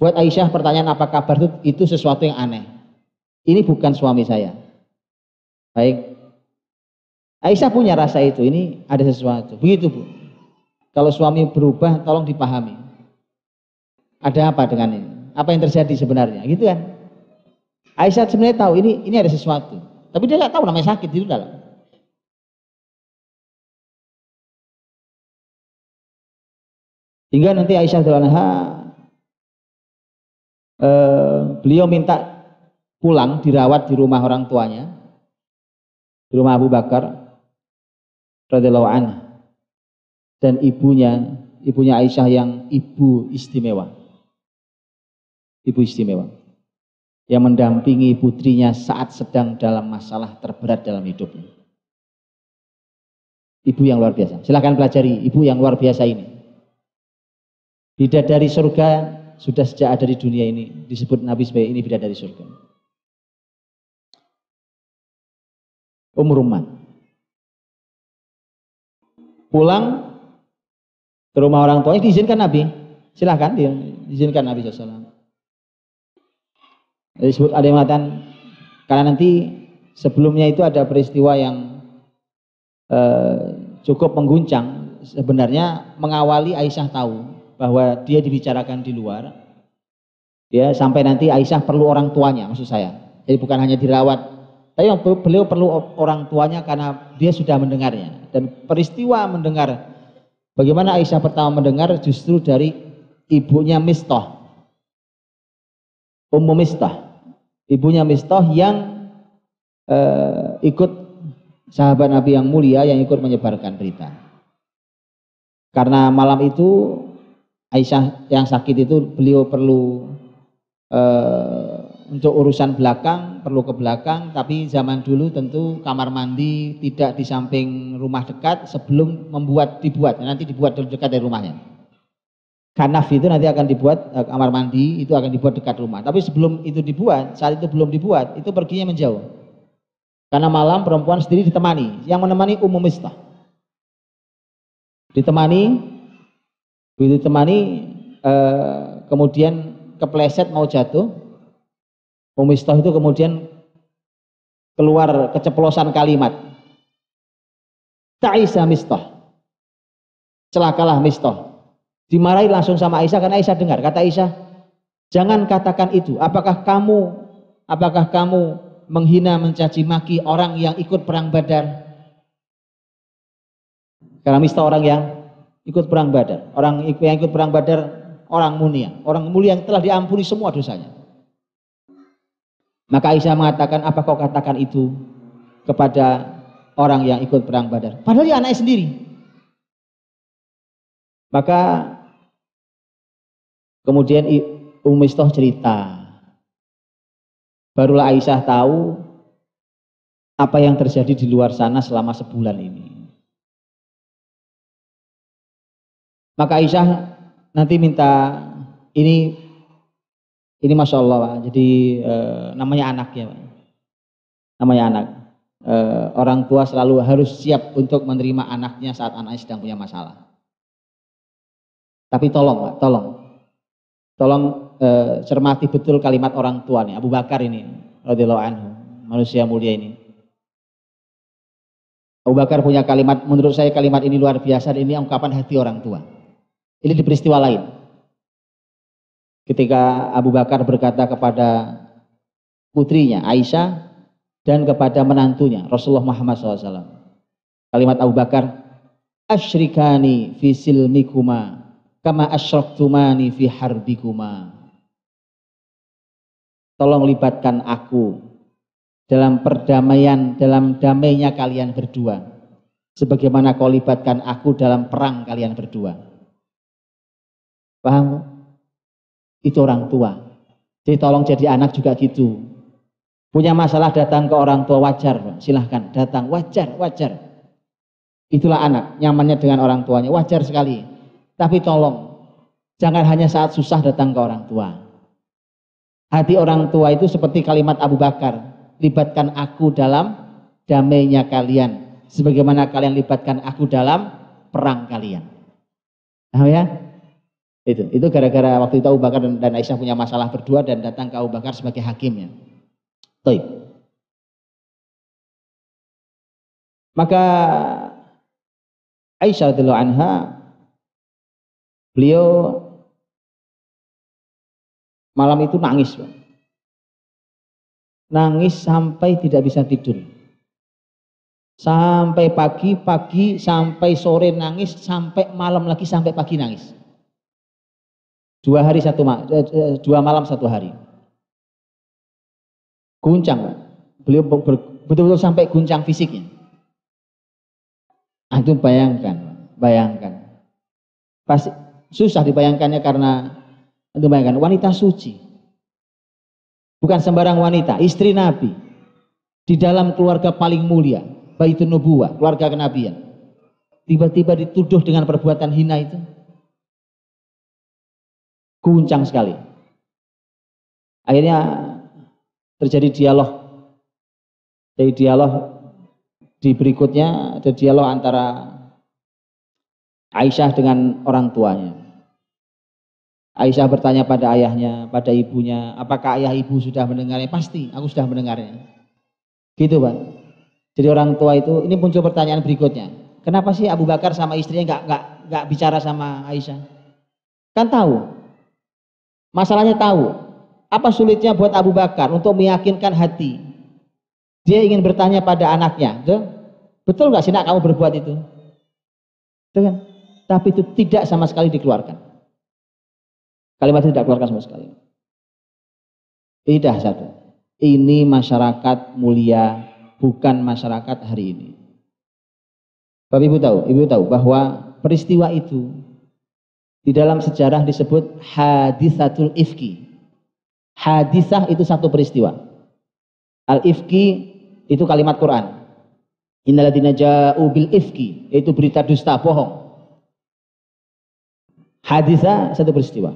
Buat Aisyah pertanyaan apa kabar itu, itu sesuatu yang aneh. Ini bukan suami saya. Baik. Aisyah punya rasa itu, ini ada sesuatu. Begitu Bu. Kalau suami berubah tolong dipahami. Ada apa dengan ini? Apa yang terjadi sebenarnya? Gitu kan? Aisyah sebenarnya tahu ini ini ada sesuatu. Tapi dia nggak tahu namanya sakit itu dalam. Hingga nanti Aisyah anha eh, beliau minta pulang dirawat di rumah orang tuanya, di rumah Abu Bakar radhiyallahu dan ibunya, ibunya Aisyah yang ibu istimewa. Ibu istimewa yang mendampingi putrinya saat sedang dalam masalah terberat dalam hidupnya. Ibu yang luar biasa. Silahkan pelajari ibu yang luar biasa ini. Bidadari surga sudah sejak ada di dunia ini disebut Nabi sebagai ini bidadari surga. Umur Rumah. Pulang ke rumah orang tuanya diizinkan Nabi. Silahkan diizinkan Nabi SAW. Disebut ada yang karena nanti sebelumnya itu ada peristiwa yang eh, cukup mengguncang sebenarnya mengawali Aisyah tahu bahwa dia dibicarakan di luar ya sampai nanti Aisyah perlu orang tuanya maksud saya. Jadi bukan hanya dirawat tapi beliau perlu orang tuanya karena dia sudah mendengarnya. Dan peristiwa mendengar bagaimana Aisyah pertama mendengar justru dari ibunya Mistah Ummu Mistah ibunya Mistah yang eh, ikut sahabat Nabi yang mulia yang ikut menyebarkan berita. Karena malam itu Aisyah yang sakit itu beliau perlu uh, untuk urusan belakang perlu ke belakang. Tapi zaman dulu tentu kamar mandi tidak di samping rumah dekat sebelum membuat dibuat. Nanti dibuat dekat dari rumahnya. Kanaf itu nanti akan dibuat uh, kamar mandi itu akan dibuat dekat rumah. Tapi sebelum itu dibuat saat itu belum dibuat itu perginya menjauh. Karena malam perempuan sendiri ditemani. Yang menemani umum istah ditemani Begitu temani eh, kemudian kepleset mau jatuh, Umistah itu kemudian keluar keceplosan kalimat. Ta'isa mistah. Celakalah mistah. Dimarahi langsung sama Aisyah karena Aisyah dengar. Kata Aisyah, jangan katakan itu. Apakah kamu apakah kamu menghina mencaci maki orang yang ikut perang Badar? Karena mistah orang yang ikut perang Badar. Orang yang ikut perang Badar orang mulia, orang mulia yang telah diampuni semua dosanya. Maka Aisyah mengatakan, apa kau katakan itu kepada orang yang ikut perang Badar? Padahal dia anaknya sendiri. Maka kemudian Umistoh cerita. Barulah Aisyah tahu apa yang terjadi di luar sana selama sebulan ini. Maka Aisyah nanti minta ini ini masya Allah Pak. Jadi e, namanya anak ya Pak. namanya anak. E, orang tua selalu harus siap untuk menerima anaknya saat anaknya sedang punya masalah. Tapi tolong, Pak, tolong. Tolong e, cermati betul kalimat orang tua nih, Abu Bakar ini, radhiyallahu anhu, manusia mulia ini. Abu Bakar punya kalimat, menurut saya kalimat ini luar biasa, ini ungkapan hati orang tua. Ini di peristiwa lain. Ketika Abu Bakar berkata kepada putrinya Aisyah dan kepada menantunya Rasulullah Muhammad SAW. Kalimat Abu Bakar, Ashrikani fi silmikuma kama asyraktumani fi harbikuma. Tolong libatkan aku dalam perdamaian, dalam damainya kalian berdua. Sebagaimana kau libatkan aku dalam perang kalian berdua. Paham? Itu orang tua. Jadi tolong jadi anak juga gitu. Punya masalah datang ke orang tua wajar, silahkan datang wajar, wajar. Itulah anak, nyamannya dengan orang tuanya, wajar sekali. Tapi tolong, jangan hanya saat susah datang ke orang tua. Hati orang tua itu seperti kalimat Abu Bakar, libatkan aku dalam damainya kalian sebagaimana kalian libatkan aku dalam perang kalian. Nah ya? Itu. Itu gara-gara waktu itu Abu Bakar dan, dan Aisyah punya masalah berdua dan datang ke Abu Bakar sebagai hakimnya. Baik. Maka Aisyah radhiyallahu anha beliau malam itu nangis, nangis sampai tidak bisa tidur. Sampai pagi, pagi, sampai sore nangis, sampai malam lagi, sampai pagi nangis. Dua hari satu eh, eh, dua malam satu hari. Guncang, beliau betul-betul sampai guncang fisiknya. Nah, itu bayangkan, bayangkan. Pasti susah dibayangkannya karena itu bayangkan wanita suci Bukan sembarang wanita, istri Nabi. Di dalam keluarga paling mulia, Baitun Nubuwa, keluarga kenabian. Tiba-tiba dituduh dengan perbuatan hina itu. Guncang sekali. Akhirnya terjadi dialog. Jadi dialog di berikutnya ada dialog antara Aisyah dengan orang tuanya. Aisyah bertanya pada ayahnya, pada ibunya, apakah ayah ibu sudah mendengarnya? Pasti, aku sudah mendengarnya. Gitu Pak. Jadi orang tua itu, ini muncul pertanyaan berikutnya. Kenapa sih Abu Bakar sama istrinya nggak nggak nggak bicara sama Aisyah? Kan tahu. Masalahnya tahu. Apa sulitnya buat Abu Bakar untuk meyakinkan hati? Dia ingin bertanya pada anaknya, betul nggak sih nak kamu berbuat itu? Betul kan? Tapi itu tidak sama sekali dikeluarkan. Kalimat itu tidak keluarkan sama sekali. Tidak satu. Ini masyarakat mulia, bukan masyarakat hari ini. Bapak Ibu tahu, Ibu tahu bahwa peristiwa itu di dalam sejarah disebut hadisatul ifki. Hadisah itu satu peristiwa. Al-ifki itu kalimat Quran. Innaladina ja'u bil ifki, yaitu berita dusta, bohong. Hadisah satu peristiwa.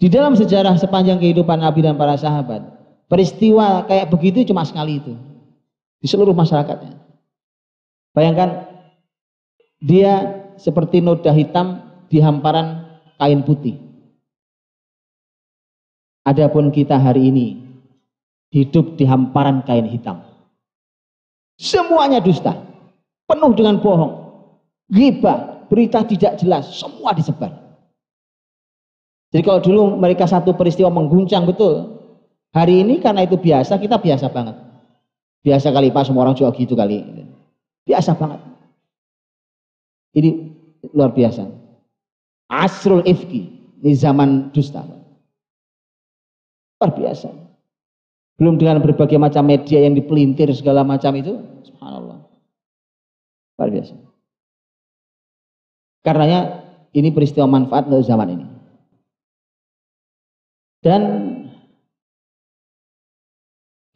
Di dalam sejarah sepanjang kehidupan Nabi dan para sahabat, peristiwa kayak begitu cuma sekali itu. Di seluruh masyarakatnya. Bayangkan, dia seperti noda hitam di hamparan kain putih. Adapun kita hari ini hidup di hamparan kain hitam. Semuanya dusta, penuh dengan bohong, ghibah, berita tidak jelas, semua disebar. Jadi kalau dulu mereka satu peristiwa mengguncang betul, hari ini karena itu biasa, kita biasa banget. Biasa kali Pak, semua orang juga gitu kali. Biasa banget. Ini luar biasa. Asrul ifki, ini zaman dusta. Luar biasa. Belum dengan berbagai macam media yang dipelintir segala macam itu, subhanallah. Luar biasa. Karenanya ini peristiwa manfaat untuk zaman ini. Dan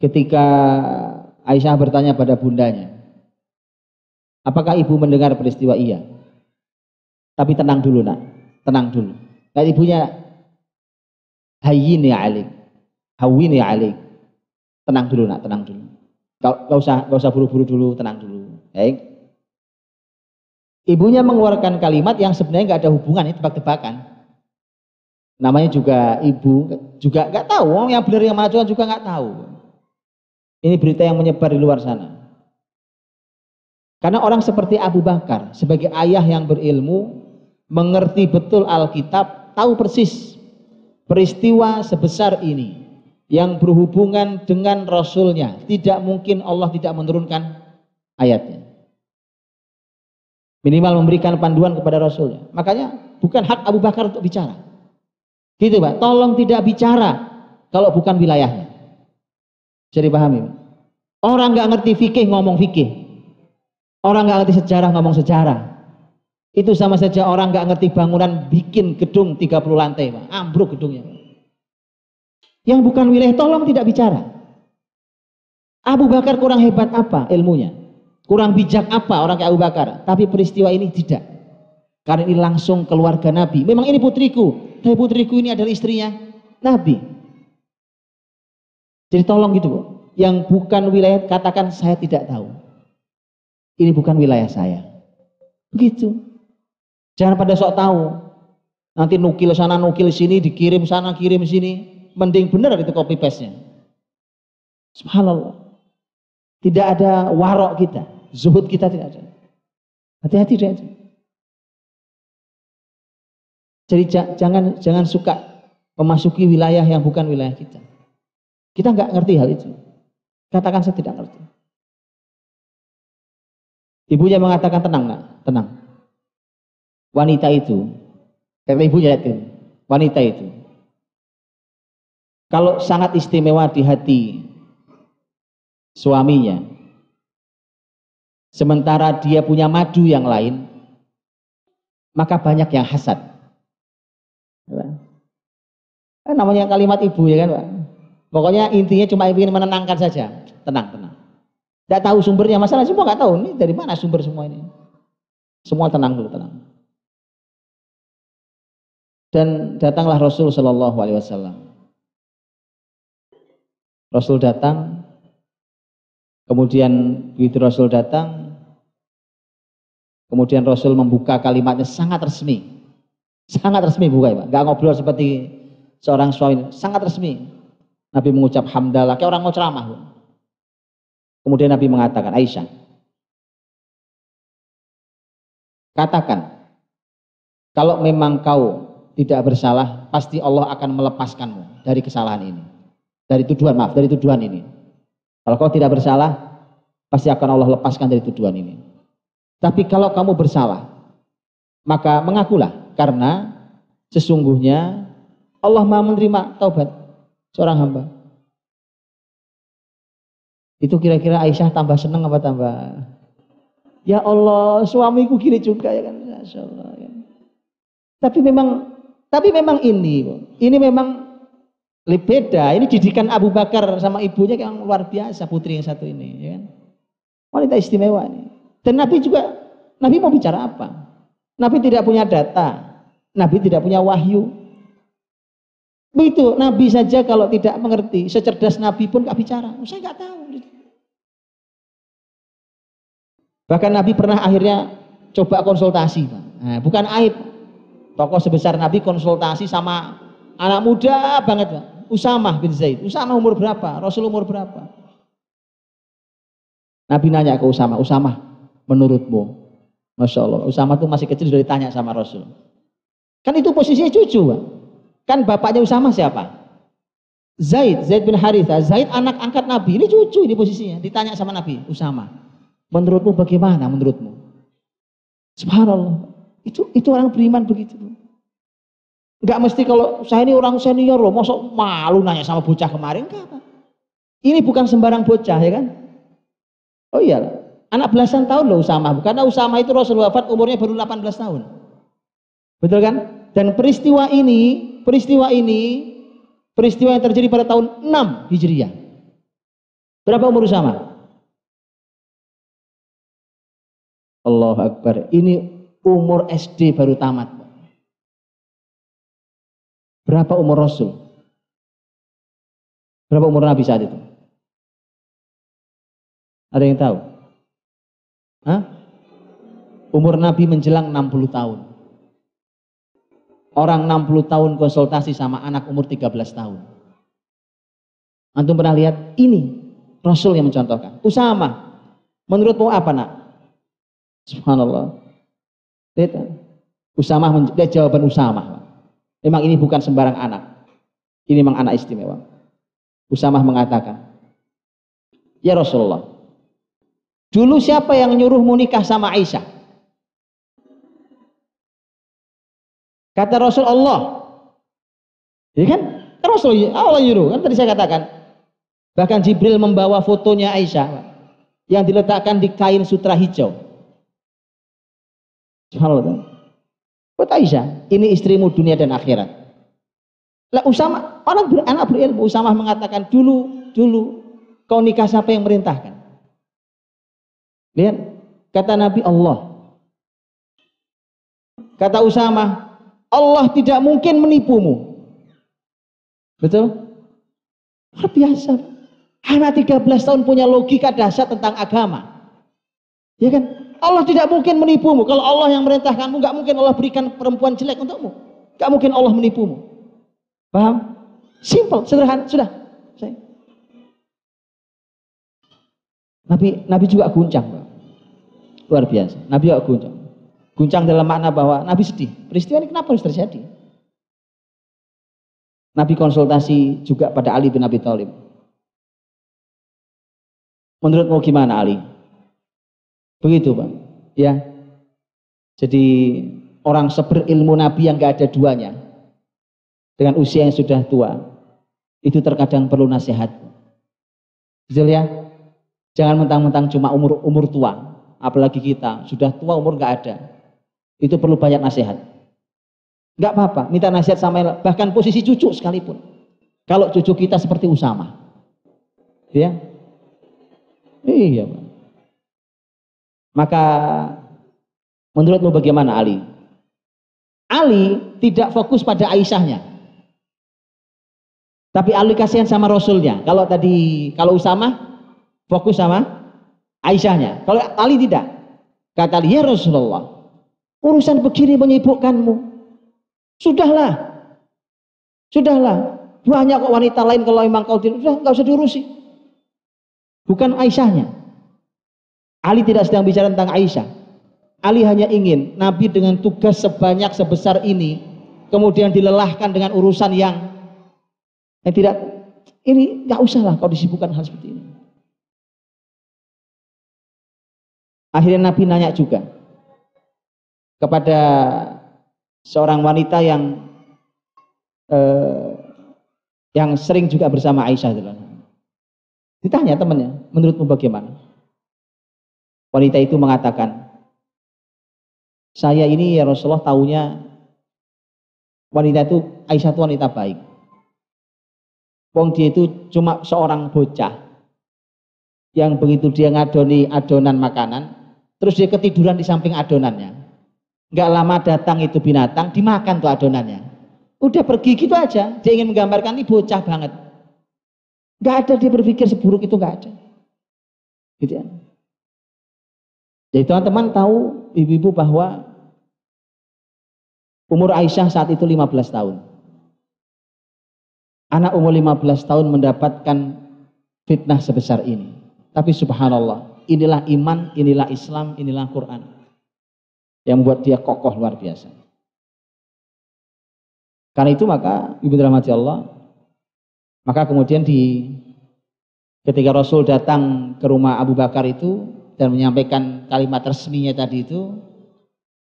ketika Aisyah bertanya pada bundanya, apakah ibu mendengar peristiwa iya? Tapi tenang dulu nak, tenang dulu. Dan ibunya, hayini alik, hawini alik. Tenang dulu nak, tenang dulu. Gak, usah gak usah buru-buru dulu, tenang dulu. Baik. Ibunya mengeluarkan kalimat yang sebenarnya nggak ada hubungan, itu tebak-tebakan. Namanya juga ibu, juga nggak tahu, orang yang benar yang mana juga nggak tahu. Ini berita yang menyebar di luar sana. Karena orang seperti Abu Bakar, sebagai ayah yang berilmu, mengerti betul Alkitab, tahu persis peristiwa sebesar ini yang berhubungan dengan Rasulnya. Tidak mungkin Allah tidak menurunkan ayatnya. Minimal memberikan panduan kepada Rasulnya. Makanya bukan hak Abu Bakar untuk bicara. Gitu Pak, tolong tidak bicara kalau bukan wilayahnya. Jadi pahami. Orang nggak ngerti fikih ngomong fikih. Orang nggak ngerti sejarah ngomong sejarah. Itu sama saja orang nggak ngerti bangunan bikin gedung 30 lantai, Pak. Ambruk gedungnya. Yang bukan wilayah tolong tidak bicara. Abu Bakar kurang hebat apa ilmunya? Kurang bijak apa orang kayak Abu Bakar? Tapi peristiwa ini tidak. Karena ini langsung keluarga Nabi. Memang ini putriku, tapi putriku ini adalah istrinya Nabi. Jadi tolong gitu Bu. Yang bukan wilayah katakan saya tidak tahu. Ini bukan wilayah saya. Begitu. Jangan pada sok tahu. Nanti nukil sana nukil sini dikirim sana kirim sini. Mending benar itu copy paste-nya. Subhanallah. Tidak ada warok kita. Zuhud kita tidak ada. Hati-hati dengan itu. Jadi jangan jangan suka memasuki wilayah yang bukan wilayah kita. Kita nggak ngerti hal itu. Katakan saya tidak ngerti. Ibunya mengatakan tenang nak, tenang. Wanita itu, kata ibunya itu, wanita itu. Kalau sangat istimewa di hati suaminya, sementara dia punya madu yang lain, maka banyak yang hasad. Kan namanya kalimat ibu ya kan Pak. Pokoknya intinya cuma ingin menenangkan saja. Tenang, tenang. Tidak tahu sumbernya masalah semua nggak tahu ini dari mana sumber semua ini. Semua tenang dulu, tenang. Dan datanglah Rasul Shallallahu Alaihi Wasallam. Rasul datang, kemudian begitu Rasul datang, kemudian Rasul membuka kalimatnya sangat resmi. Sangat resmi buka ya Pak. Gak ngobrol seperti seorang suami. Sangat resmi. Nabi mengucap hamdalah. Kayak orang mau ceramah. Kemudian Nabi mengatakan, Aisyah. Katakan. Kalau memang kau tidak bersalah, pasti Allah akan melepaskanmu dari kesalahan ini. Dari tuduhan, maaf, dari tuduhan ini. Kalau kau tidak bersalah, pasti akan Allah lepaskan dari tuduhan ini. Tapi kalau kamu bersalah, maka mengakulah karena sesungguhnya Allah mau menerima taubat seorang hamba. Itu kira-kira Aisyah tambah senang apa tambah? Ya Allah, suamiku gini juga ya kan. Masya Allah, ya. Tapi memang tapi memang ini, ini memang lebih beda. Ini didikan Abu Bakar sama ibunya yang luar biasa putri yang satu ini, ya kan? Wanita istimewa ini. Dan Nabi juga, Nabi mau bicara apa? Nabi tidak punya data. Nabi tidak punya wahyu. Begitu, Nabi saja kalau tidak mengerti, secerdas Nabi pun gak bicara. Saya gak tahu. Bahkan Nabi pernah akhirnya coba konsultasi. Nah, bukan aib. Tokoh sebesar Nabi konsultasi sama anak muda banget. Pak. Usamah bin Zaid. Usamah umur berapa? Rasul umur berapa? Nabi nanya ke Usamah, Usamah menurutmu? Masya Allah, Usamah itu masih kecil sudah ditanya sama Rasul. Kan itu posisinya cucu. Kan bapaknya Usama siapa? Zaid, Zaid bin Haritha. Zaid anak angkat Nabi. Ini cucu ini posisinya. Ditanya sama Nabi, Usama. Menurutmu bagaimana menurutmu? Subhanallah. Itu itu orang beriman begitu. Enggak mesti kalau saya ini orang senior loh, mosok malu nanya sama bocah kemarin enggak apa. Ini bukan sembarang bocah ya kan? Oh iya, anak belasan tahun loh Usama. Karena Usama itu Rasul wafat umurnya baru 18 tahun. Betul kan? Dan peristiwa ini, peristiwa ini, peristiwa yang terjadi pada tahun 6 Hijriah. Berapa umur sama? Allah Akbar. Ini umur SD baru tamat. Berapa umur Rasul? Berapa umur Nabi saat itu? Ada yang tahu? Hah? Umur Nabi menjelang 60 tahun. Orang 60 tahun konsultasi sama anak umur 13 tahun. Antum pernah lihat? Ini Rasul yang mencontohkan. Usama. Menurutmu apa nak? Subhanallah. Lihat. Usama, lihat jawaban Usama. Memang ini bukan sembarang anak. Ini memang anak istimewa. Usama mengatakan, Ya Rasulullah, dulu siapa yang nyuruhmu nikah sama Aisyah? Kata Rasul Allah. Ya kan? Rasul Allah nyuruh. Kan tadi saya katakan. Bahkan Jibril membawa fotonya Aisyah yang diletakkan di kain sutra hijau. Subhanallah. Buat Aisyah, ini istrimu dunia dan akhirat. Lah Usama, orang ber, anak berilmu, Usama mengatakan dulu, dulu kau nikah siapa yang merintahkan? Lihat, kata Nabi Allah. Kata Usama, Allah tidak mungkin menipumu. Betul? Luar biasa. Anak 13 tahun punya logika dasar tentang agama. Ya kan? Allah tidak mungkin menipumu. Kalau Allah yang merintahkanmu, nggak mungkin Allah berikan perempuan jelek untukmu. Nggak mungkin Allah menipumu. Paham? Simple, sederhana, sudah. Saya. Nabi Nabi juga guncang. Luar biasa. Nabi juga guncang. Guncang dalam makna bahwa Nabi sedih. Peristiwa ini kenapa harus terjadi? Nabi konsultasi juga pada Ali bin Abi Thalib. Menurutmu gimana Ali? Begitu Pak. Ya. Jadi orang seberilmu Nabi yang gak ada duanya. Dengan usia yang sudah tua. Itu terkadang perlu nasihat. Betul ya? Jangan mentang-mentang cuma umur umur tua. Apalagi kita sudah tua umur gak ada itu perlu banyak nasihat. Enggak apa-apa, minta nasihat sama bahkan posisi cucu sekalipun. Kalau cucu kita seperti Usama. Ya. Iya, Pak. Maka menurutmu bagaimana Ali? Ali tidak fokus pada Aisyahnya. Tapi Ali kasihan sama Rasulnya. Kalau tadi, kalau Usama fokus sama Aisyahnya. Kalau Ali tidak. Kata dia ya Rasulullah, Urusan begini menyibukkanmu. Sudahlah. Sudahlah. Banyak kok wanita lain kalau memang kau tidak, sudah nggak usah diurusi. Bukan Aisyahnya. Ali tidak sedang bicara tentang Aisyah. Ali hanya ingin Nabi dengan tugas sebanyak sebesar ini kemudian dilelahkan dengan urusan yang yang tidak ini nggak usahlah kau disibukkan hal seperti ini. Akhirnya Nabi nanya juga, kepada seorang wanita yang eh, yang sering juga bersama Aisyah Ditanya temannya, menurutmu bagaimana? Wanita itu mengatakan, saya ini ya Rasulullah tahunya wanita itu Aisyah itu wanita baik. Wong dia itu cuma seorang bocah yang begitu dia ngadoni adonan makanan, terus dia ketiduran di samping adonannya. Nggak lama datang itu binatang, dimakan tuh adonannya. Udah pergi gitu aja. Dia ingin menggambarkan ini bocah banget. Nggak ada dia berpikir seburuk itu nggak ada. Gitu ya. Jadi teman-teman tahu ibu-ibu bahwa umur Aisyah saat itu 15 tahun. Anak umur 15 tahun mendapatkan fitnah sebesar ini. Tapi subhanallah, inilah iman, inilah Islam, inilah Quran yang membuat dia kokoh luar biasa. Karena itu maka ibu rahmati Allah, maka kemudian di ketika Rasul datang ke rumah Abu Bakar itu dan menyampaikan kalimat resminya tadi itu,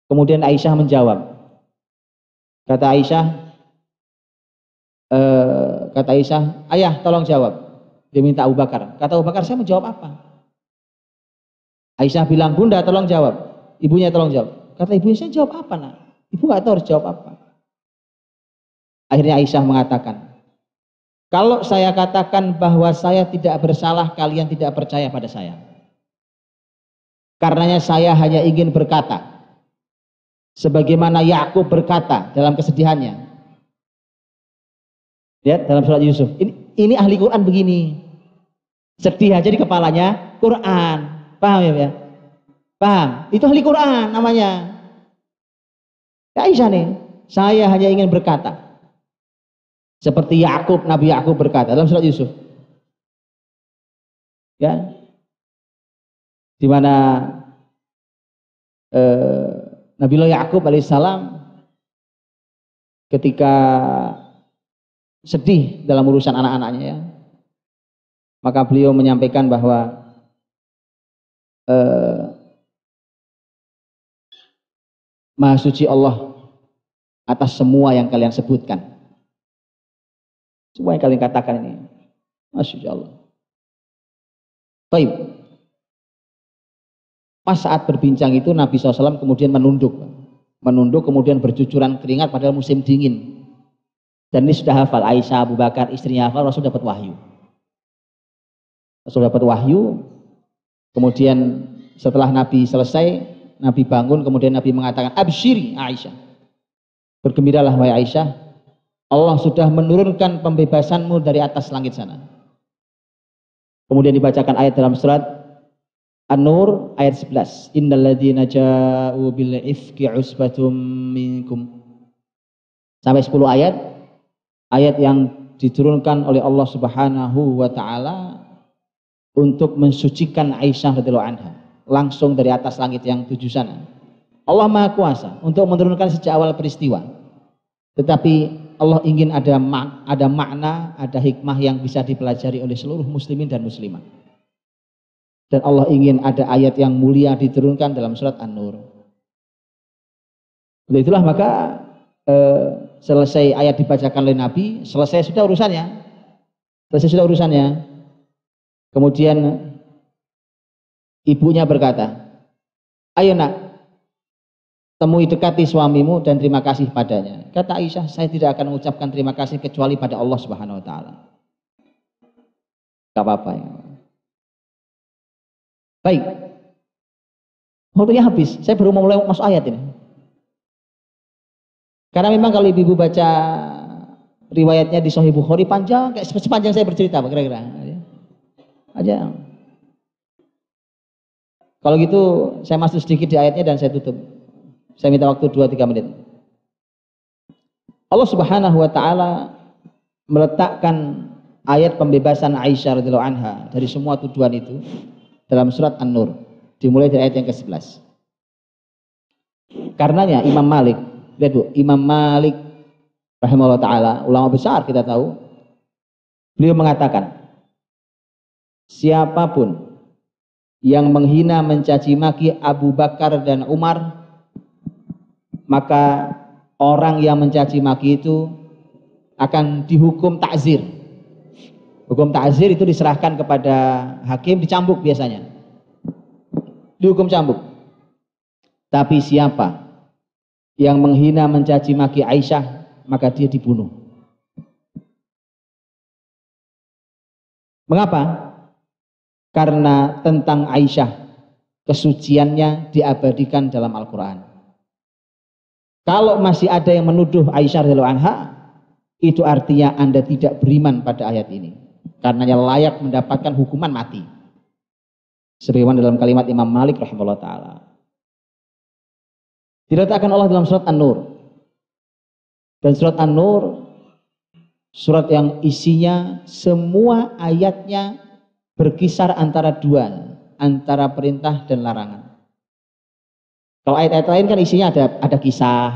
kemudian Aisyah menjawab. Kata Aisyah, eh, kata Aisyah, ayah tolong jawab. Dia minta Abu Bakar. Kata Abu Bakar, saya menjawab apa? Aisyah bilang, bunda tolong jawab. Ibunya tolong jawab. Kata ibunya, saya jawab apa nak? Ibu nggak tahu harus jawab apa. Akhirnya Aisyah mengatakan, kalau saya katakan bahwa saya tidak bersalah, kalian tidak percaya pada saya. Karenanya saya hanya ingin berkata, sebagaimana Yakub berkata dalam kesedihannya. Lihat dalam surat Yusuf. Ini, ini ahli Quran begini. Sedih aja di kepalanya, Quran. Paham ya, ya? Paham? Itu ahli Quran namanya. Ya nih, saya hanya ingin berkata. Seperti Yakub, Nabi Yakub berkata dalam surat Yusuf. Ya. Di mana eh, Nabiullah Yakub alaihissalam ketika sedih dalam urusan anak-anaknya ya, maka beliau menyampaikan bahwa eh, Maha suci Allah atas semua yang kalian sebutkan. Semua yang kalian katakan ini. Masya Allah. Baik. Pas saat berbincang itu Nabi SAW kemudian menunduk. Menunduk kemudian bercucuran keringat padahal musim dingin. Dan ini sudah hafal. Aisyah Abu Bakar istrinya hafal Rasul dapat wahyu. Rasul dapat wahyu. Kemudian setelah Nabi selesai Nabi bangun kemudian Nabi mengatakan absyiri Aisyah bergembiralah wahai Aisyah Allah sudah menurunkan pembebasanmu dari atas langit sana kemudian dibacakan ayat dalam surat An-Nur ayat 11 innalladzina ja'u bil ifki usbatum minkum sampai 10 ayat ayat yang diturunkan oleh Allah Subhanahu wa taala untuk mensucikan Aisyah radhiyallahu anha langsung dari atas langit yang tujuh sana. Allah Maha Kuasa untuk menurunkan sejak awal peristiwa. Tetapi Allah ingin ada ada makna, ada hikmah yang bisa dipelajari oleh seluruh muslimin dan muslimat. Dan Allah ingin ada ayat yang mulia diturunkan dalam surat An-Nur. Itulah maka eh, selesai ayat dibacakan oleh Nabi, selesai sudah urusannya. Selesai sudah urusannya. Kemudian Ibunya berkata, ayo nak, temui dekati suamimu dan terima kasih padanya. Kata Aisyah, saya tidak akan mengucapkan terima kasih kecuali pada Allah Subhanahu wa taala. Apa-apa ya. Baik. Waktunya habis. Saya baru mau mulai masuk ayat ini. Karena memang kalau ibu-ibu baca riwayatnya di Sahih Bukhari panjang, kayak sepanjang saya bercerita, kira-kira. Aja. Kalau gitu saya masuk sedikit di ayatnya dan saya tutup. Saya minta waktu 2-3 menit. Allah Subhanahu wa taala meletakkan ayat pembebasan Aisyah radhiyallahu anha dari semua tuduhan itu dalam surat An-Nur dimulai dari ayat yang ke-11. Karenanya Imam Malik, lihat Bu, Imam Malik rahimahullah taala, ulama besar kita tahu, beliau mengatakan siapa pun yang menghina mencaci maki Abu Bakar dan Umar maka orang yang mencaci maki itu akan dihukum takzir hukum takzir itu diserahkan kepada hakim dicambuk biasanya dihukum cambuk tapi siapa yang menghina mencaci maki Aisyah maka dia dibunuh mengapa karena tentang Aisyah kesuciannya diabadikan dalam Al-Quran. Kalau masih ada yang menuduh Aisyah radhiyallahu itu artinya Anda tidak beriman pada ayat ini. Karenanya layak mendapatkan hukuman mati. Sebagaimana dalam kalimat Imam Malik rahimahullah taala. Diletakkan Allah dalam surat An-Nur. Dan surat An-Nur surat yang isinya semua ayatnya berkisar antara dua, antara perintah dan larangan. Kalau ayat-ayat lain kan isinya ada ada kisah,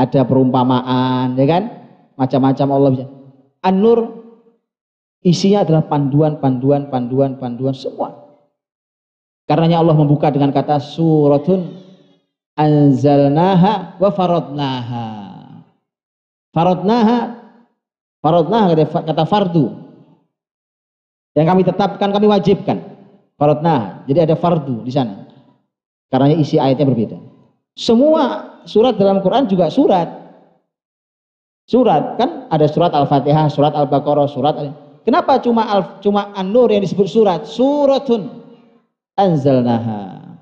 ada perumpamaan, ya kan? Macam-macam Allah bisa. An-Nur isinya adalah panduan, panduan, panduan, panduan semua. Karenanya Allah membuka dengan kata suratun anzalnaha wa faradnaha. Faradnaha faradnaha kata fardu yang kami tetapkan, kami wajibkan. Faradna. Jadi ada fardu di sana. Karena isi ayatnya berbeda. Semua surat dalam Quran juga surat. Surat kan ada surat Al-Fatihah, surat Al-Baqarah, surat Kenapa cuma al, cuma An-Nur yang disebut surat? Suratun anzalnaha.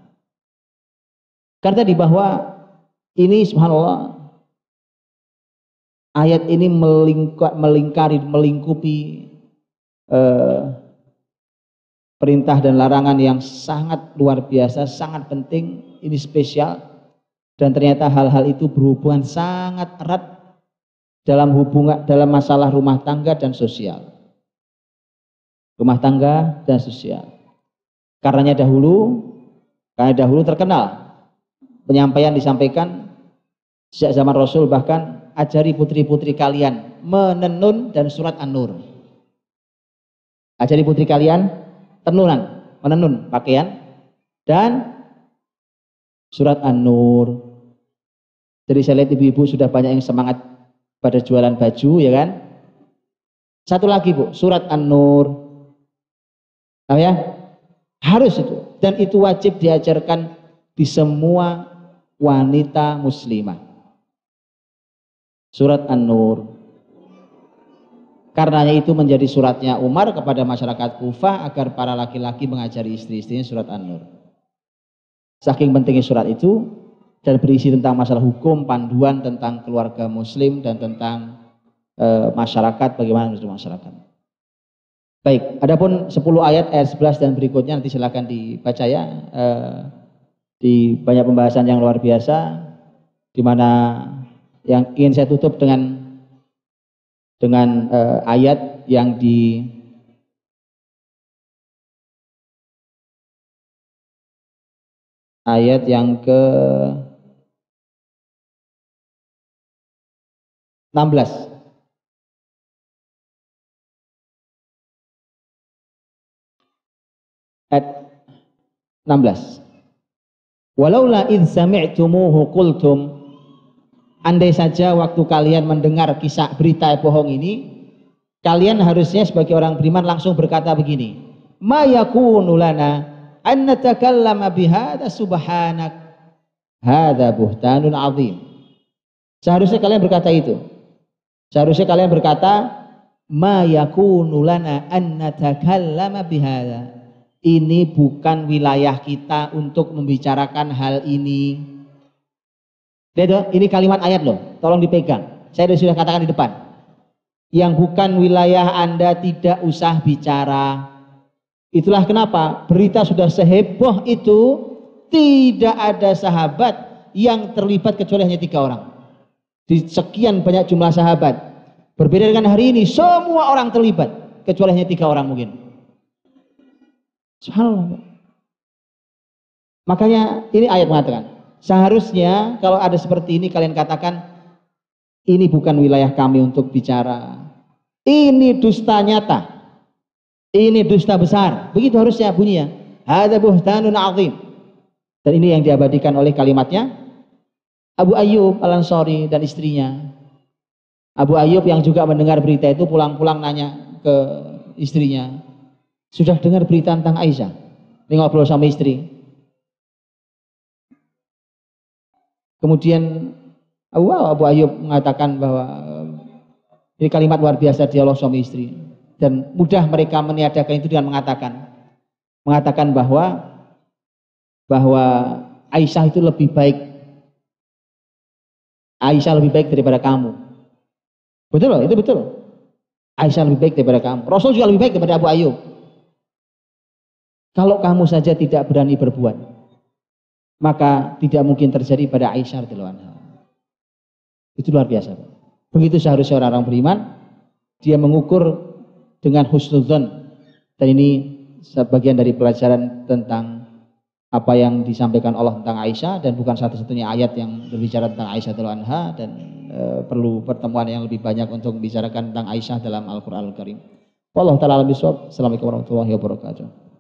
Karena di bahwa ini subhanallah ayat ini melingkari melingkupi eh, perintah dan larangan yang sangat luar biasa, sangat penting, ini spesial dan ternyata hal-hal itu berhubungan sangat erat dalam hubungan dalam masalah rumah tangga dan sosial. Rumah tangga dan sosial. Karenanya dahulu, karena dahulu terkenal penyampaian disampaikan sejak zaman Rasul bahkan ajari putri-putri kalian menenun dan surat An-Nur. Ajari putri kalian tenunan, menenun pakaian dan surat An-Nur. Jadi saya lihat ibu-ibu sudah banyak yang semangat pada jualan baju ya kan. Satu lagi Bu, surat An-Nur. Tahu ya? Harus itu dan itu wajib diajarkan di semua wanita muslimah. Surat An-Nur. Karenanya itu menjadi suratnya Umar kepada masyarakat Kufah agar para laki-laki mengajari istri-istrinya surat An-Nur. Saking pentingnya surat itu, dan berisi tentang masalah hukum, panduan tentang keluarga muslim dan tentang e, masyarakat bagaimana menjadi masyarakat. Baik, adapun 10 ayat ayat 11 dan berikutnya nanti silakan dibaca ya. E, di banyak pembahasan yang luar biasa di mana yang ingin saya tutup dengan dengan e, ayat yang di ayat yang ke 16. Ayat 16. Walaula id sami'tumuhu qultum andai saja waktu kalian mendengar kisah berita bohong ini kalian harusnya sebagai orang beriman langsung berkata begini ma yakunu lana an natakallama bihadza subhanak hadza buhtanun azim seharusnya kalian berkata itu Seharusnya kalian berkata, ma yakunu lana an natakallama bihadza. Ini bukan wilayah kita untuk membicarakan hal ini. Lihat ini kalimat ayat loh, tolong dipegang. Saya sudah katakan di depan. Yang bukan wilayah Anda tidak usah bicara. Itulah kenapa berita sudah seheboh itu tidak ada sahabat yang terlibat kecuali hanya tiga orang di sekian banyak jumlah sahabat. Berbeda dengan hari ini, semua orang terlibat kecuali hanya tiga orang mungkin. Subhanallah. Makanya ini ayat mengatakan, seharusnya kalau ada seperti ini kalian katakan ini bukan wilayah kami untuk bicara. Ini dusta nyata. Ini dusta besar. Begitu harusnya bunyinya. Hada buhtanun azim. Dan ini yang diabadikan oleh kalimatnya Abu Ayyub Al-Ansari dan istrinya. Abu Ayyub yang juga mendengar berita itu pulang-pulang nanya ke istrinya. Sudah dengar berita tentang Aisyah? Ini ngobrol sama istri. Kemudian Abu, Abu Ayyub mengatakan bahwa ini kalimat luar biasa dialog suami istri. Dan mudah mereka meniadakan itu dengan mengatakan mengatakan bahwa bahwa Aisyah itu lebih baik Aisyah lebih baik daripada kamu. Betul loh, itu betul. Aisyah lebih baik daripada kamu. Rasul juga lebih baik daripada Abu Ayyub. Kalau kamu saja tidak berani berbuat, maka tidak mungkin terjadi pada Aisyah radhiyallahu Itu luar biasa. Begitu seharusnya orang-orang beriman, dia mengukur dengan husnudzon. Dan ini sebagian dari pelajaran tentang apa yang disampaikan Allah tentang Aisyah dan bukan satu-satunya ayat yang berbicara tentang Aisyah anha dan e, perlu pertemuan yang lebih banyak untuk membicarakan tentang Aisyah dalam Al-Qur'an Al-Karim. Wallahu taala Assalamualaikum warahmatullahi wabarakatuh.